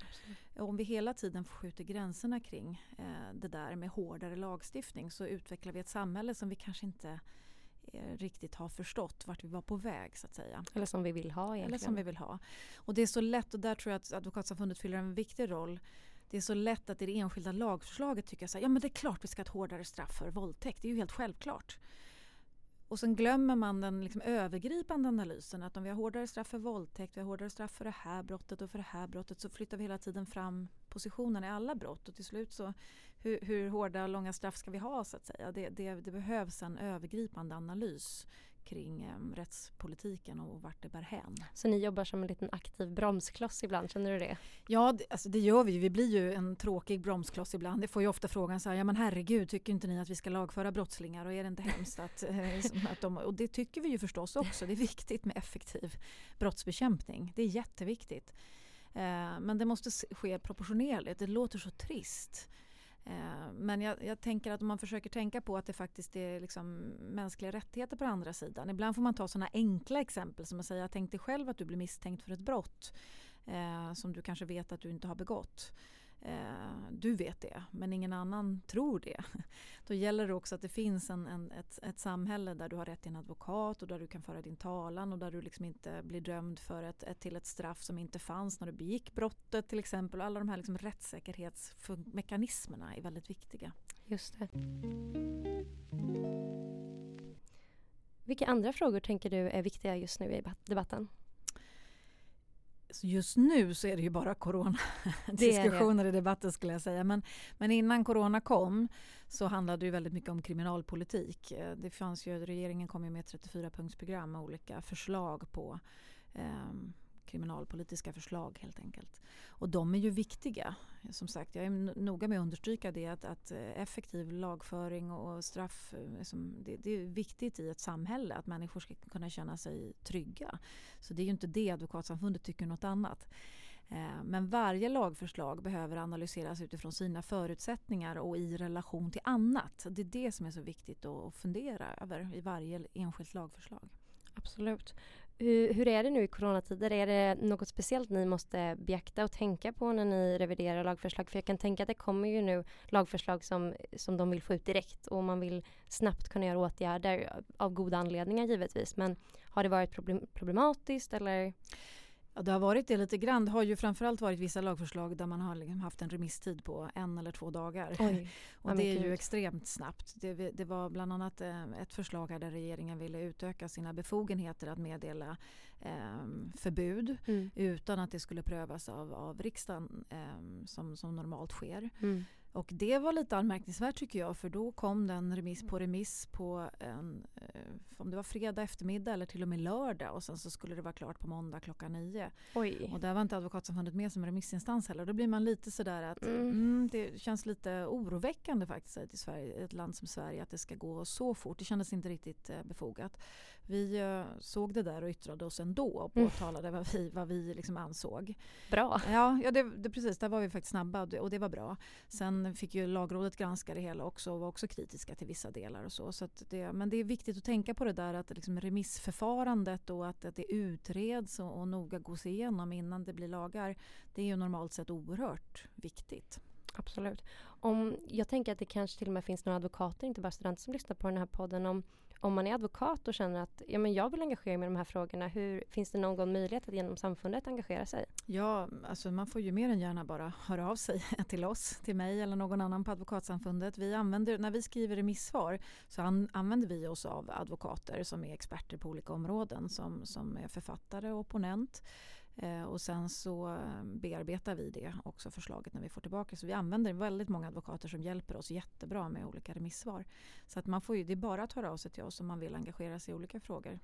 Om vi hela tiden skjuter gränserna kring eh, det där med hårdare lagstiftning så utvecklar vi ett samhälle som vi kanske inte riktigt har förstått vart vi var på väg så att säga. Eller som vi vill ha egentligen. Eller som vi vill ha. Och det är så lätt och där tror jag att Advokatsamfundet fyller en viktig roll det är så lätt att i det enskilda lagförslaget tycka så här, ja men det är klart vi ska ha ett hårdare straff för våldtäkt. Det är ju helt självklart. Och sen glömmer man den liksom övergripande analysen att om vi har hårdare straff för våldtäkt, vi har hårdare straff för det här brottet och för det här brottet så flyttar vi hela tiden fram positionen i alla brott och till slut så hur, hur hårda och långa straff ska vi ha så att säga. Det, det, det behövs en övergripande analys kring eh, rättspolitiken och vart det bär hän. Så ni jobbar som en liten aktiv bromskloss ibland, känner du det? Ja, det, alltså det gör vi. Vi blir ju en tråkig bromskloss ibland. Det får ju ofta frågan så här, ja men herregud, tycker inte ni att vi ska lagföra brottslingar och är det inte hemskt att, eh, att de, och det tycker vi ju förstås också. Det är viktigt med effektiv brottsbekämpning. Det är jätteviktigt. Eh, men det måste ske proportionerligt. Det låter så trist. Eh, men jag, jag, tänker att om man försöker tänka på att det faktiskt är liksom mänskliga rättigheter på andra sidan. Ibland får man ta sådana enkla exempel som att säga, tänk dig själv att du blir misstänkt för ett brott eh, som du kanske vet att du inte har begått. Eh, du vet det, men ingen annan tror det. Då gäller det också att det finns en, en, ett, ett samhälle där du har rätt till en advokat och där du kan föra din talan och där du liksom inte blir dömd för ett, ett, till ett straff som inte fanns när du begick brottet till exempel. Alla de här liksom rättssäkerhetsmekanismerna är väldigt viktiga. Just det. Vilka andra frågor tänker du är viktiga just nu i debatten? Just nu så är det ju bara coronadiskussioner i debatten skulle jag säga. Men, men innan corona kom så handlade det väldigt mycket om kriminalpolitik. Eh, det fanns ju, regeringen kom ju med ett 34-punktsprogram med olika förslag på um, kriminalpolitiska förslag helt enkelt. Och de är ju viktiga. Som sagt, jag är noga med att understryka det att, att eh, effektiv lagföring och straff, liksom, det, det, är viktigt i ett samhälle att människor ska kunna känna sig trygga. Så det är ju inte det Advokatsamfundet tycker något annat. Eh, men varje lagförslag behöver analyseras utifrån sina förutsättningar och i relation till annat. Det är det som är så viktigt att fundera över i varje enskilt lagförslag. Absolut. Hur, hur, är det nu i coronatider? Är det något speciellt ni måste beakta och tänka på när ni reviderar lagförslag? För jag kan tänka att det kommer ju nu lagförslag som, som de vill få ut direkt och man vill snabbt kunna göra åtgärder av goda anledningar givetvis. Men har det varit problem, problematiskt eller? Ja, det har varit det lite grann. Det har ju framförallt varit vissa lagförslag där man har liksom haft en remisstid på en eller två dagar. Oj, och det är ju extremt snabbt. Det, det, var bland annat eh, ett förslag där regeringen ville utöka sina befogenheter att meddela eh, förbud mm. utan att det skulle prövas av, av riksdagen eh, som, som normalt sker. Mm. Och det var lite anmärkningsvärt tycker jag för då kom den remiss på remiss på en, eh, om det var fredag eftermiddag eller till och med lördag och sen så skulle det vara klart på måndag klockan nio. Oj. Och där var inte Advokatsamfundet med som remissinstans heller. Då blir man lite sådär att mm. Mm, det känns lite oroväckande faktiskt i Sverige, ett land som Sverige att det ska gå så fort. Det kändes inte riktigt eh, befogat. Vi uh, såg det där och yttrade oss ändå och mm. påtalade mm. vad vi, vad vi liksom ansåg. Bra. Ja, ja det, det, precis. Där var vi faktiskt snabba och det, och det, var bra. Sen fick ju lagrådet granska det hela också och var också kritiska till vissa delar och så. så det, men det är viktigt att tänka på det där att liksom remissförfarandet och att, att det utreds och, och noga gås igenom innan det blir lagar. Det är ju normalt sett oerhört viktigt. Absolut. Om, jag tänker att det kanske till och med finns några advokater, inte bara studenter som lyssnar på den här podden. Om, om man är advokat och känner att ja, men jag vill engagera mig i de här frågorna, hur, finns det någon möjlighet att genom samfundet engagera sig? Ja, alltså man får ju mer än gärna bara höra av sig till oss, till mig eller någon annan på Advokatsamfundet. Vi använder, när vi skriver remissvar så an, använder vi oss av advokater som är experter på olika områden som, som är författare och opponent. Eh, och sen så bearbetar vi det också förslaget när vi får tillbaka. Så vi använder väldigt många advokater som hjälper oss jättebra med olika remissvar. Så att man får ju, det är bara att höra av sig till oss om man vill engagera sig i olika frågor.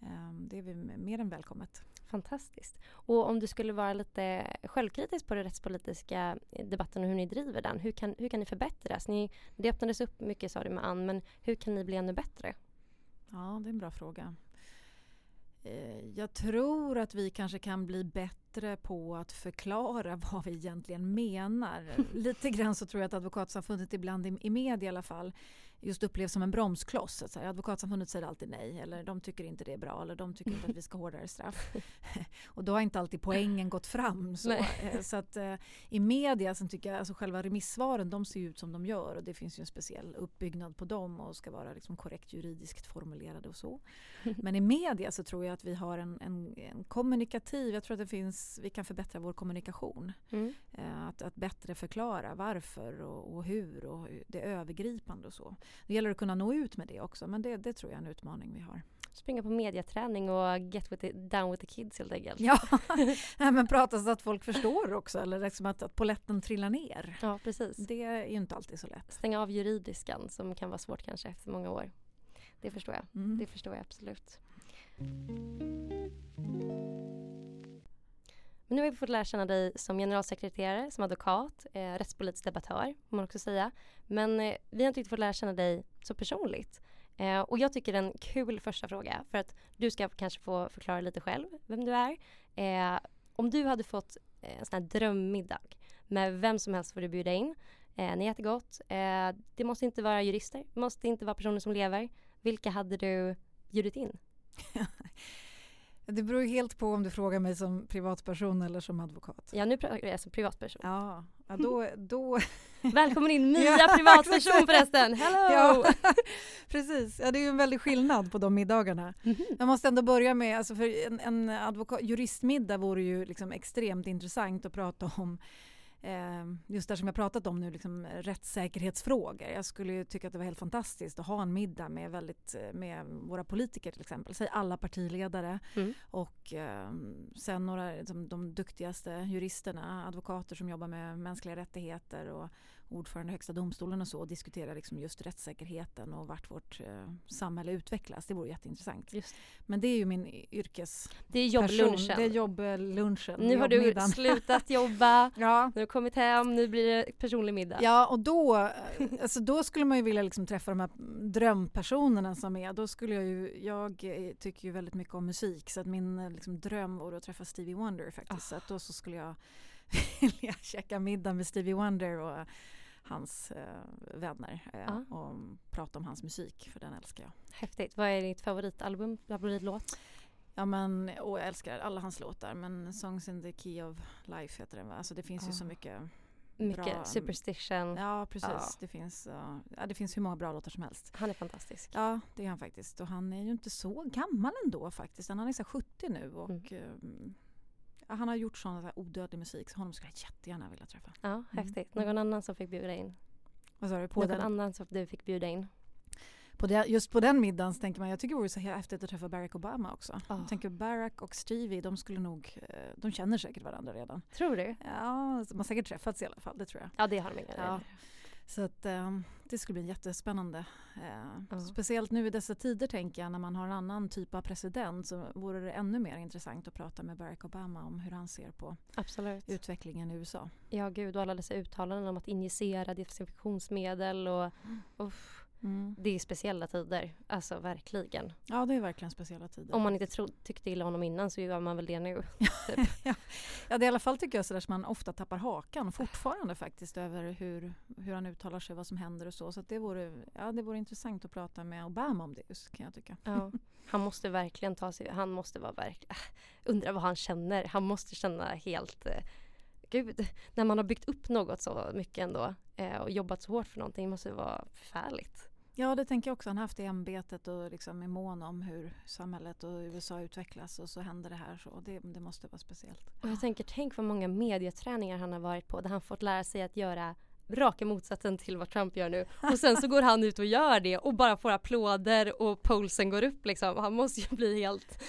Eh, det är vi mer än välkommet. Fantastiskt. Och om du skulle vara lite självkritisk på den rättspolitiska debatten och hur ni driver den, hur kan, hur kan ni förbättras? Ni, det öppnades upp mycket sa du med Ann, men hur kan ni bli ännu bättre? Ja, det är en bra fråga. Eh, jag tror att vi kanske kan bli bättre på att förklara vad vi egentligen menar. Lite grann så tror jag att Advokatsamfundet ibland i, i media i alla fall just upplevs som en bromskloss. Här, advokatsamfundet säger alltid nej eller de tycker inte det är bra eller de tycker inte att vi ska ha hårdare straff. och då har inte alltid poängen gått fram. Så, eh, så att uh, i media så tycker jag alltså själva remissvaren de ser ut som de gör och det finns ju en speciell uppbyggnad på dem och ska vara liksom korrekt juridiskt formulerade och så. Men i media så tror jag att vi har en, en, en kommunikativ, jag tror att det finns, vi kan förbättra vår kommunikation. Mm. Uh, att, att bättre förklara varför och, och hur och det övergripande och så. Det gäller att kunna nå ut med det också men det, det tror jag är en utmaning vi har. Springa på mediaträning och get with it, down with the kids helt enkelt. Ja, men prata så att folk förstår också eller liksom att, att poletten trillar ner. Ja, precis. Det är ju inte alltid så lätt. Stänga av juridiskan som kan vara svårt kanske efter många år. Det förstår jag. Mm. Det förstår jag absolut. Men nu har vi fått lära känna dig som generalsekreterare, som advokat, eh, rättspolitisk debattör, får man också säga. Men eh, vi har inte riktigt fått lära känna dig så personligt. Eh, och jag tycker det är en kul första fråga, för att du ska kanske få förklara lite själv vem du är. Eh, om du hade fått eh, en sån här drömmiddag med vem som helst får du bjuda in. Eh, ni äter gott. Eh, det måste inte vara jurister, det måste inte vara personer som lever. Vilka hade du bjudit in? Det beror helt på om du frågar mig som privatperson eller som advokat. Ja, nu pratar jag som privatperson. Ja, ja då... då... Välkommen in nya ja, privatperson förresten! Hello! Ja, precis, ja, det är ju en väldig skillnad på de middagarna. Mm -hmm. Jag måste ändå börja med, alltså för en, en advokat, juristmiddag vore ju liksom extremt intressant att prata om just det som jag pratat om nu, liksom rättssäkerhetsfrågor. Jag skulle tycka att det var helt fantastiskt att ha en middag med, väldigt, eh, med våra politiker till exempel, säg alla partiledare mm. och eh, sen några liksom, de duktigaste juristerna, advokater som jobbar med mänskliga rättigheter och ordförande i Högsta domstolen och så och diskutera liksom just rättssäkerheten och vart vårt eh, samhälle utvecklas. Det vore jätteintressant. Just. Men det är ju min yrkes... Det är jobblunchen. Det är jobblunchen. Nu har du slutat jobba, ja. nu har du kommit hem, nu blir det personlig middag. Ja och då, eh, alltså då skulle man ju vilja liksom träffa de här drömpersonerna som är. Då skulle jag ju, jag eh, tycker ju väldigt mycket om musik så att min eh, liksom, dröm vore att träffa Stevie Wonder faktiskt. Oh. Så att då så skulle jag vilja käka middag med Stevie Wonder och hans eh, vänner eh, ah. och prata om hans musik för den älskar jag. Häftigt. Vad är ditt favoritalbum, favoritlåt? Ja men, åh, jag älskar alla hans låtar men Songs in the Key of Life heter den va? Alltså det finns ah. ju så mycket mycket bra. Superstition. Ja precis. Ja. Det, finns, uh, ja, det finns hur många bra låtar som helst. Han är fantastisk. Ja det är han faktiskt. Och han är ju inte så gammal ändå faktiskt. Han är så 70 nu och mm. um, han har gjort sån odödlig musik så honom skulle jag jättegärna vilja träffa. Ja, mm. häftigt. Någon annan som fick bjuda in? Vad sa du? På Någon den? annan som du fick bjuda in? På det, just på den middagen så tänker man, jag tycker det vore så häftigt att träffa Barack Obama också. Oh. Jag tänker Barack och Stevie, de skulle nog, eh, de känner säkert varandra redan. Tror du? Ja, de har säkert träffats i alla fall, det tror jag. Ja, det har de ja. Så att, um, det skulle bli jättespännande. Uh, mm. Speciellt nu i dessa tider tänker jag när man har en annan typ av president så vore det ännu mer intressant att prata med Barack Obama om hur han ser på Absolut. utvecklingen i USA. Ja gud och alla dessa uttalanden om att injicera desinfektionsmedel och mm. uff, Mm. Det är speciella tider, alltså verkligen. Ja det är verkligen speciella tider. Om man inte tro, tyckte illa honom innan så gör man väl det nu. typ. ja. ja det är i alla fall tycker jag sådär som man ofta tappar hakan fortfarande faktiskt över hur, hur han uttalar sig, vad som händer och så. Så det, vore, ja, det vore intressant att prata med Obama om det just, kan jag tycka. Ja. Han måste verkligen ta sig, han måste vara verkligen, äh, undra vad han känner. Han måste känna helt eh, gud, när man har byggt upp något så mycket ändå eh, och jobbat så hårt för någonting måste det vara förfärligt. Ja, det tänker jag också. Han har haft det ämbetet och liksom är mån om hur samhället och USA utvecklas och så händer det här. Så det, det måste vara speciellt. Och jag tänker, tänk vad många medieträningar han har varit på där han fått lära sig att göra raka motsatsen till vad Trump gör nu. Och sen så går han ut och gör det och bara får applåder och polsen går upp liksom. Han måste ju bli helt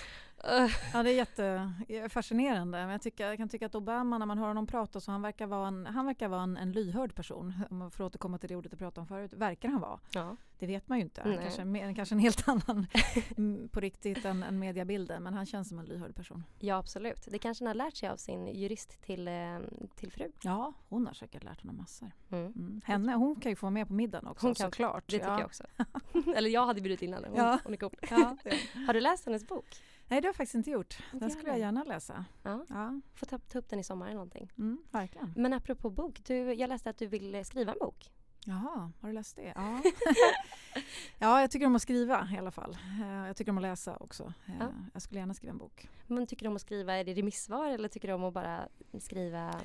Ja det är jättefascinerande. Men jag, tycker, jag kan tycka att Obama när man hör honom prata så han verkar vara en, han verkar vara en, en lyhörd person. Om man får återkomma till det ordet jag pratade om förut. Verkar han vara. Ja. Det vet man ju inte. Kanske, kanske en helt annan på riktigt än, än mediabilden. Men han känns som en lyhörd person. Ja absolut. Det kanske han har lärt sig av sin jurist till, eh, till fru. Ja hon har säkert lärt honom massor. Mm. Mm. Henne, hon kan ju få vara med på middagen också hon kan, såklart. Det tycker ja. jag också. Eller jag hade bjudit in henne. Hon, ja. hon är cool. Ja, har du läst hennes bok? Nej, det har jag faktiskt inte gjort. Den skulle jag gärna läsa. Ja. ja. Får ta, ta upp den i sommar eller någonting. Mm, verkligen. Men apropå bok, du, jag läste att du vill skriva en bok. Jaha, har du läst det? Ja. ja, jag tycker om att skriva i alla fall. Eh, jag tycker om att läsa också. Eh, ja. Jag skulle gärna skriva en bok. Men tycker du om att skriva, är det remissvar eller tycker du om att bara skriva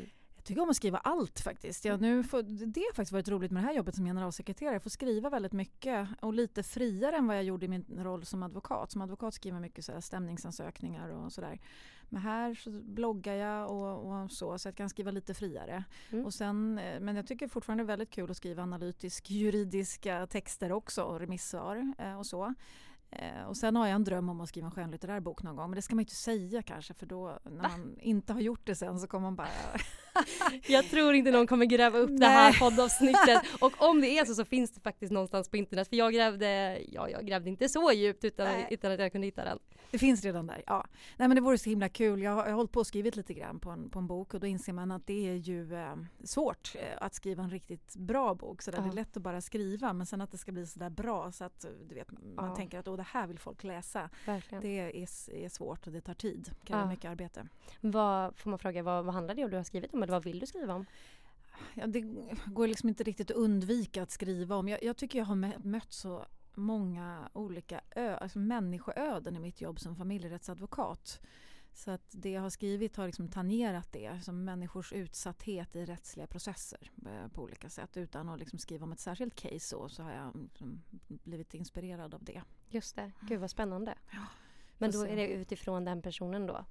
jag tycker om att skriva allt faktiskt. Jag, nu får, det har faktiskt varit roligt med det här jobbet som generalsekreterare. Jag får skriva väldigt mycket och lite friare än vad jag gjorde i min roll som advokat. Som advokat skriver jag mycket så här stämningsansökningar och sådär. Men här så bloggar jag och, och, så, så jag kan skriva lite friare. Mm. Och sen, eh, men jag tycker fortfarande det är väldigt kul att skriva analytisk juridiska texter också och remissvar eh, och så. Eh, och sen har jag en dröm om att skriva en skönlitterär bok någon gång. Men det ska man ju inte säga kanske för då när man inte har gjort det sen så kommer man bara... jag tror inte någon kommer gräva upp Nej. det här poddavsnittet. Och om det är så så finns det faktiskt någonstans på internet. För jag grävde, ja jag grävde inte så djupt utan, utan att jag kunde hitta den. Det finns redan där, ja. Nej men det vore så himla kul. Jag har, jag har hållit på och skrivit lite grann på en, på en bok och då inser man att det är ju eh, svårt eh, att skriva en riktigt bra bok. Så där ja. Det är lätt att bara skriva men sen att det ska bli så där bra så att du vet, man ja. tänker att det här vill folk läsa. Verkligen. Det är, är svårt och det tar tid. Det kräver ja. mycket arbete. Vad, får man fråga, vad, vad handlar det om du har skrivit om eller vad vill du skriva om? Ja, det går liksom inte riktigt att undvika att skriva om. Jag, jag tycker jag har mött så många olika ö, alltså människoöden i mitt jobb som familjerättsadvokat. Så att det jag har skrivit har liksom tangerat det, som människors utsatthet i rättsliga processer eh, på olika sätt. Utan att liksom skriva om ett särskilt case så, så har jag liksom blivit inspirerad av det. Just det, gud vad spännande. Ja, Men då är det utifrån den personen då?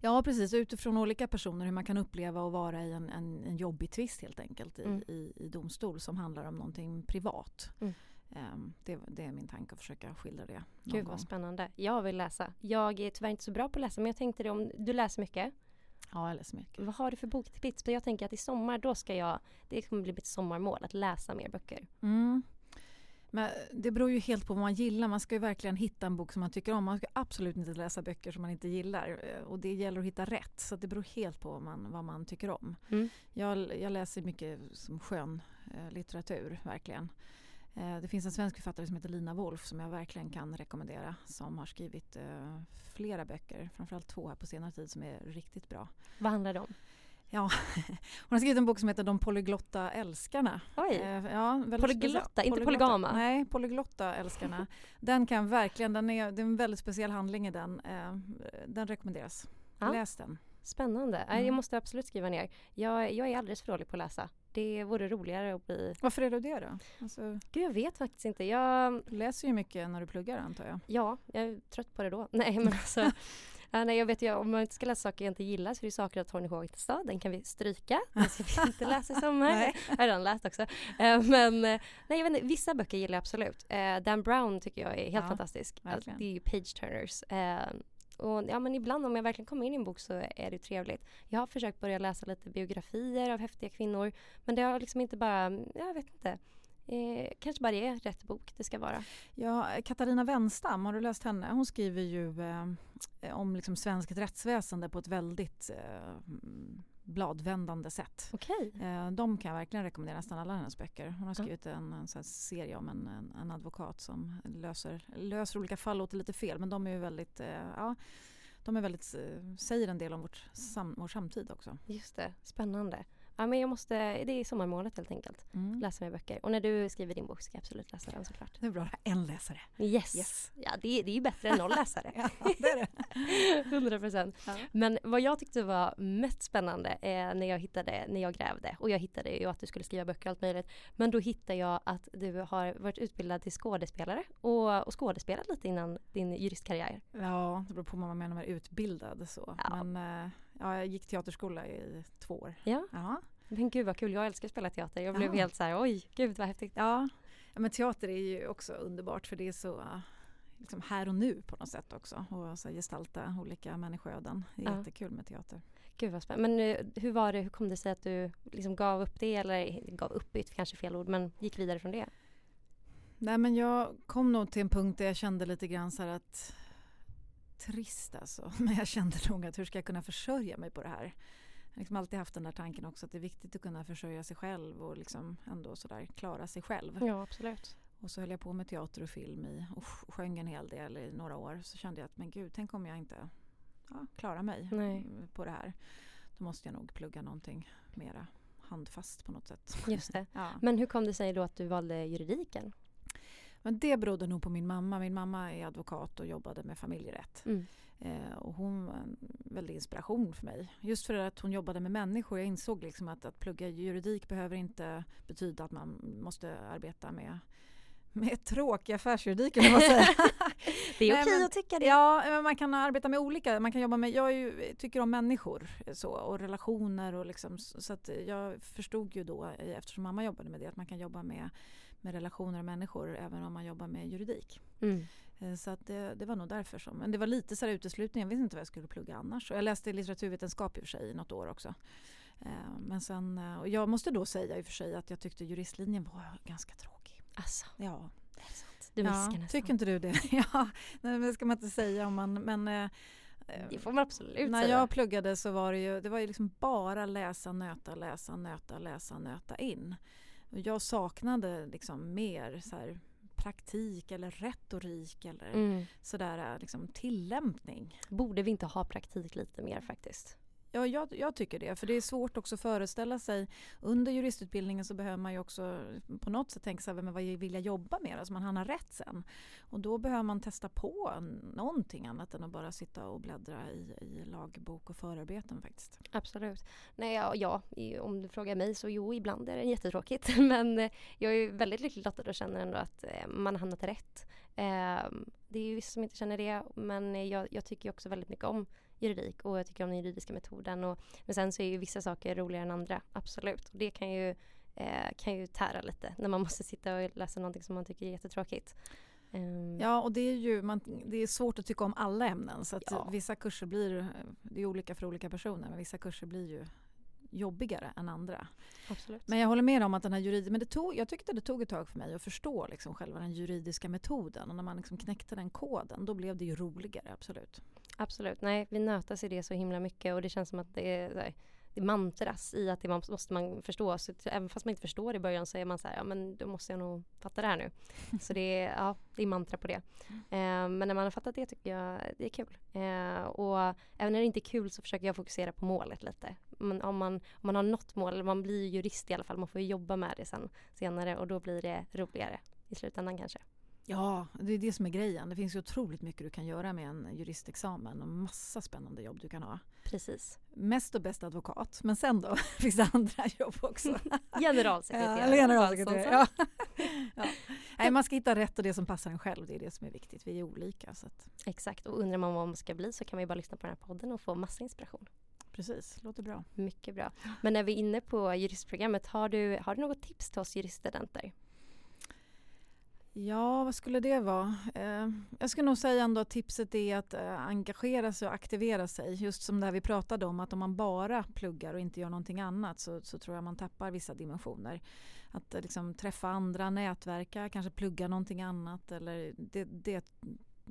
Ja precis, utifrån olika personer hur man kan uppleva att vara i en, en, en jobbig tvist helt enkelt i, mm. i, i, domstol som handlar om någonting privat. Mm. Um, det, det, är min tanke att försöka skildra det. Gud vad spännande. Jag vill läsa. Jag är tyvärr inte så bra på att läsa men jag tänkte det om du läser mycket. Ja, jag läser mycket. Vad har du för boktips? Jag tänker att i sommar då ska jag, det kommer bli mitt sommarmål, att läsa mer böcker. Mm. Men det beror ju helt på vad man gillar. Man ska ju verkligen hitta en bok som man tycker om. Man ska absolut inte läsa böcker som man inte gillar. Och det gäller att hitta rätt. Så det beror helt på vad man, vad man tycker om. Mm. Jag, jag, läser mycket som skön eh, litteratur, verkligen. Eh, det finns en svensk författare som heter Lina Wolf som jag verkligen kan rekommendera som har skrivit eh, flera böcker, framförallt två här på senare tid som är riktigt bra. Vad handlar det om? Ja, hon har skrivit en bok som heter De polyglotta älskarna. Oj! Eh, ja, polyglotta, inte polygama? Nej, polyglotta älskarna. den kan verkligen, den är, det är en väldigt speciell handling i den. den rekommenderas. Ja. Läs den. Spännande. Mm. Jag måste absolut skriva ner. Jag, jag är alldeles för dålig på att läsa. Det vore roligare att bli... Varför är du det då? Alltså... Gud, jag vet faktiskt inte. Jag... Du läser ju mycket när du pluggar antar jag. Ja, jag är trött på det då. Nej, men alltså... ja, nej, jag vet ju, om man inte ska läsa saker jag inte gillar så är det saker av Tony Hågestad. Den kan vi stryka. Den ska vi inte läsa i sommar. nej. Jag har redan läst också. Uh, men uh, nej, jag vet inte, vissa böcker gillar jag absolut. Uh, Dan Brown tycker jag är helt ja, fantastisk. Alltså, det är ju page turners. Och ja, men ibland om jag verkligen kommer in i en bok så är det trevligt. Jag har försökt börja läsa lite biografier av häftiga kvinnor. Men det har liksom inte bara, jag vet inte. Eh, kanske bara det är rätt bok det ska vara. Ja, Katarina Wenstam, har du läst henne? Hon skriver ju eh, om liksom svenskt rättsväsende på ett väldigt eh, bladvändande sätt. Okay. Eh, de kan jag verkligen rekommendera, nästan alla hennes böcker. Hon har skrivit en, en serie om en, en, en, advokat som löser, löser olika fall, låter lite fel men de är ju väldigt, eh, ja, de är väldigt, eh, säger en del om vårt sam, vår samtid också. Just det, spännande. Ja, men jag måste, det är sommarmålet helt enkelt. Mm. Läsa mer böcker. Och när du skriver din bok ska jag absolut läsa den såklart. Det är bra, en läsare. Yes! Yes. Ja, det, det är ju bättre än noll läsare. Ja, det är det. 100 procent. Ja. Men vad jag tyckte var mest spännande eh, när jag hittade, när jag grävde, och jag hittade ju att du skulle skriva böcker och allt möjligt. Men då hittade jag att du har varit utbildad till skådespelare och, och skådespelat lite innan din juristkarriär. Ja, det beror på vad man menar med utbildad. Så. Ja. Men eh, ja, jag gick teaterskola i två år. Ja, men gud vad kul. Jag älskar att spela teater. Jag blev Ja. helt så här, oj, gud vad häftigt. Ja. ja, men teater är ju också underbart för det är så liksom här och nu på något sätt också. Och så gestalta olika människoöden. Det är Ja. jättekul med teater. Gud vad spännande. Men eh, hur var det, hur kom det sig att du liksom gav upp det eller gav upp är kanske fel ord men gick vidare från det? Nej men jag kom nog till en punkt där jag kände lite grann så här att trist alltså. Men jag kände nog att hur ska jag kunna försörja mig på det här? Jag har liksom alltid haft den där tanken också att det är viktigt att kunna försörja sig själv och liksom ändå sådär klara sig själv. Ja, absolut. Och så höll jag på med teater och film i, och sj- sjöng en hel del i några år. Så kände jag att men gud, tänk om jag inte ja, klarar mig Nej. på det här. Då måste jag nog plugga någonting mera handfast på något sätt. Just det. Ja. Men hur kom det sig då att du valde juridiken? Men det berodde nog på min mamma. Min mamma är advokat och jobbade med familjerätt. Mm. Eh, och hon var en väldig inspiration för mig. Just för att hon jobbade med människor. Jag insåg liksom att, att plugga juridik behöver inte betyda att man måste arbeta med, med tråkig affärsjuridik eller vad säga. Det är okej men- att tycka det. Ja, men man kan arbeta med olika. Man kan jobba med, jag ju, tycker om människor så, och relationer och liksom, så jag förstod ju då eftersom mamma jobbade med det att man kan jobba med, med relationer och människor även om man jobbar med juridik. Mm. Eh, Så att det, det var nog därför som, men det var lite så här uteslutning, jag visste inte vad jag skulle plugga annars. Och jag läste litteraturvetenskap i och för sig i något år också. Eh, Men sen, eh, och jag måste då säga i och för sig att jag tyckte juristlinjen var ganska tråkig. Alltså, Ja, är det sant? Du nästan. tycker inte du det? ja, det ska man inte säga om man, men Det får man absolut när säga. jag pluggade så var det ju, det var ju liksom bara läsa, nöta, läsa, nöta, läsa, nöta in. Jag saknade liksom mer så här, praktik eller retorik eller Mm. sådär liksom tillämpning. Borde vi inte ha praktik lite mer faktiskt? Ja, jag, jag tycker det. För det är svårt också att föreställa sig. Under juristutbildningen så behöver man ju också på något sätt tänka sig men vad vill jag jobba med? Alltså man hamnar rätt sen. Och då behöver man testa på någonting annat än att bara sitta och bläddra i, i lagbok och förarbeten faktiskt. Absolut. Nej, ja, ja, om du frågar mig så jo, ibland är det jättetråkigt. Men eh, jag är väldigt lyckligt lottad och känner ändå att eh, man har hamnat rätt. Ehm, det är ju vissa som inte känner det, men jag, jag tycker också väldigt mycket om juridik och jag tycker om den juridiska metoden. Och, men sen så är ju vissa saker roligare än andra, absolut. Och det kan ju, eh, kan ju tära lite när man måste sitta och läsa någonting som man tycker är jättetråkigt. Ehm, Ja, och det är ju man, det är svårt att tycka om alla ämnen. Så Ja. vissa kurser blir, det är olika för olika personer, men vissa kurser blir ju jobbigare än andra. absolut. Men jag håller med om att den här juridiska, men det tog, jag tyckte det tog ett tag för mig att förstå liksom själva den juridiska metoden och när man liksom knäckte den koden då blev det ju roligare, absolut. Absolut. Nej, vi nötas i det så himla mycket och det känns som att det är här, det mantras i att det man- måste man förstå. Så även fast man inte förstår i början så är man så här, ja men då måste jag nog fatta det här nu. Så det är, ja, det är mantra på det. Eh, men när man har fattat det tycker jag det är kul. Eh, och även när det inte är kul så försöker jag fokusera på målet lite. Men om, man, om man har något mål, man blir ju jurist i alla fall, man får ju jobba med det sen, senare och då blir det roligare i slutändan kanske. Ja, det är det som är grejen. Det finns ju otroligt mycket du kan göra med en juristexamen och massa spännande jobb du kan ha. Precis. Mest och bäst advokat, men sen då finns det andra jobb också. Generalsekreterare. eller generalsekreterare. Alltså, Ja. ja. Nej, man ska hitta rätt och det som passar en själv. Det är det som är viktigt. Vi är olika. Så att, Exakt, och undrar man vad man ska bli så kan man ju bara lyssna på den här podden och få massa inspiration. precis, låter bra. Mycket bra. Men när vi är inne på juristprogrammet, har du, har du något tips till oss juriststudenter? Ja, vad skulle det vara? Eh, jag skulle nog säga ändå att tipset är att eh, engagera sig och aktivera sig. Just som det här vi pratade om, att om man bara pluggar och inte gör någonting annat så, så tror jag man tappar vissa dimensioner. Att eh, liksom, träffa andra, nätverka, kanske plugga någonting annat. Eller det, det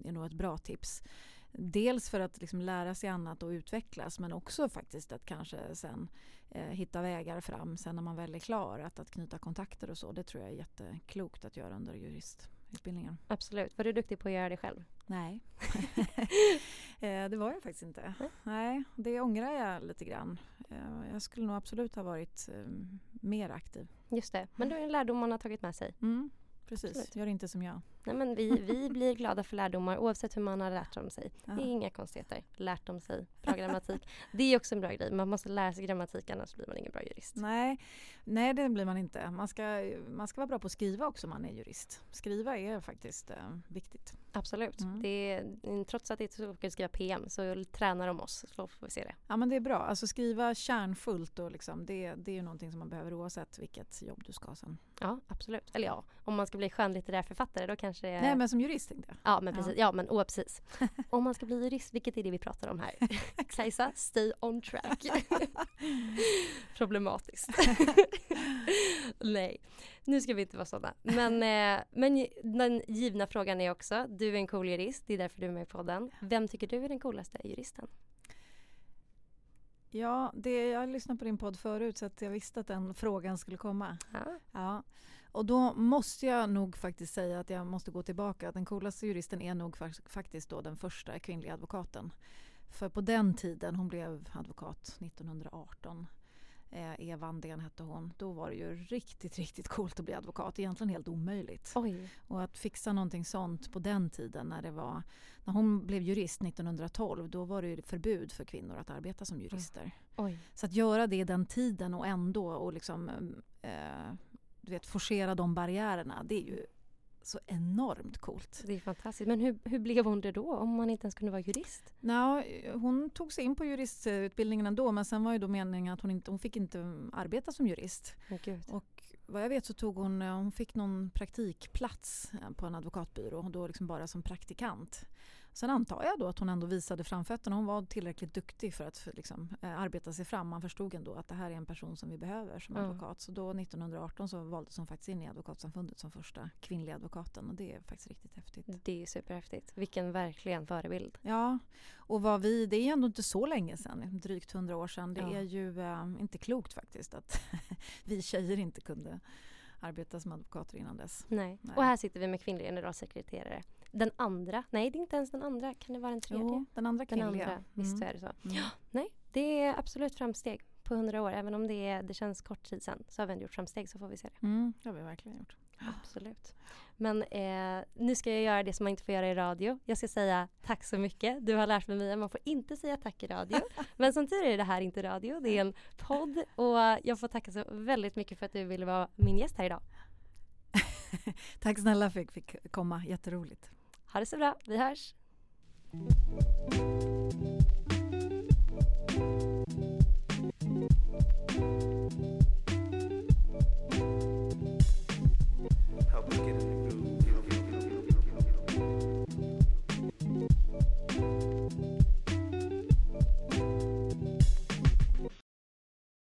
är nog ett bra tips. Dels för att liksom lära sig annat och utvecklas men också faktiskt att kanske sen eh, hitta vägar fram sen när man väl är klar. Att, att knyta kontakter och så. Det tror jag är jätteklokt att göra under utbildningen. Absolut. Var du duktig på att göra det själv? Nej, eh, det var jag faktiskt inte. Nej, det ångrar jag lite grann. Eh, jag skulle nog absolut ha varit eh, mer aktiv. Just det, men då är det en lärdom man har tagit med sig. Mm, precis, Absolut. gör inte som jag. Nej, men vi, vi blir glada för lärdomar oavsett hur man har lärt om sig. Det är inga konstigheter. Lärt om sig, bra grammatik. det är också en bra grej. Man måste lära sig grammatik annars blir man ingen bra jurist. Nej, nej det blir man inte. Man ska, man ska vara bra på att skriva också om man är jurist. Skriva är faktiskt eh, viktigt. Absolut. Mm. Det är, trots att det är svårt att skriva PM så tränar de oss så får vi se det. Ja men det är bra. Alltså skriva kärnfullt och liksom, det, det är ju någonting som man behöver oavsett vilket jobb du ska ha sen. Ja, absolut. Eller ja, om man ska bli skönlitterär författare då kanske är... Nej men som jurist tänkte jag. Ja men precis, ja, ja men oh, precis. om man ska bli jurist, vilket är det vi pratar om här. Kajsa, stay on track. Problematiskt. Nej, nu ska vi inte vara sådana. Men, eh, men den givna frågan är också, du är en cool jurist, det är därför du är med i podden. Vem tycker du är den coolaste juristen? Ja, det, jag lyssnade på din podd förut så att jag visste att den frågan skulle komma. Ja. Ja. Och då måste jag nog faktiskt säga att jag måste gå tillbaka. Den coolaste juristen är nog faktiskt då den första kvinnliga advokaten. För på den tiden, hon blev advokat 1918, eh, Eva Andén hette hon, då var det ju riktigt, riktigt coolt att bli advokat. Egentligen helt omöjligt. Oj. Och att fixa någonting sånt på den tiden när det var, när hon blev jurist 1912, då var det ju förbud för kvinnor att arbeta som jurister. Oj. Så att göra det den tiden och ändå och liksom eh, du vet, forcera de barriärerna, det är ju så enormt coolt. Det är fantastiskt. Men hur, hur blev hon det då om man inte ens kunde vara jurist? Nå, hon tog sig in på juristutbildningen ändå men sen var ju då meningen att hon inte hon fick inte arbeta som jurist. Oh, och vad jag vet så tog hon, hon fick någon praktikplats på en advokatbyrå och då liksom bara som praktikant. Sen antar jag då att hon ändå visade framfötterna. Hon var tillräckligt duktig för att liksom, eh, arbeta sig fram. Man förstod ändå att det här är en person som vi behöver som mm. advokat. Så då 1918 så valdes hon faktiskt in i Advokatsamfundet som första kvinnliga advokaten och det är faktiskt riktigt häftigt. Det är superhäftigt. Vilken verkligen förebild. Ja, och vad vi, det är ändå inte så länge sedan, drygt hundra år sedan. Det ja. är ju äh, inte klokt faktiskt att vi tjejer inte kunde arbeta som advokater innan dess. Nej. Nej. och här sitter vi med kvinnliga generalsekreterare. Den andra, nej det är inte ens den andra, kan det vara den tredje? Jo, den andra kvinnliga. Den andra, visst mm. är det så. Mm. Ja, nej, det är absolut framsteg på hundra år. Även om det, är, det känns kort tid sedan så har vi ändå gjort framsteg så får vi se det. Mm, det har vi verkligen gjort. Absolut. Men eh, nu ska jag göra det som man inte får göra i radio. Jag ska säga tack så mycket. Du har lärt mig Mia, man får inte säga tack i radio. Men som tur är det här inte radio, det är en podd. Och jag får tacka så väldigt mycket för att du ville vara min gäst här idag. tack snälla för att jag fick komma, jätteroligt. Ha det så bra, vi hörs.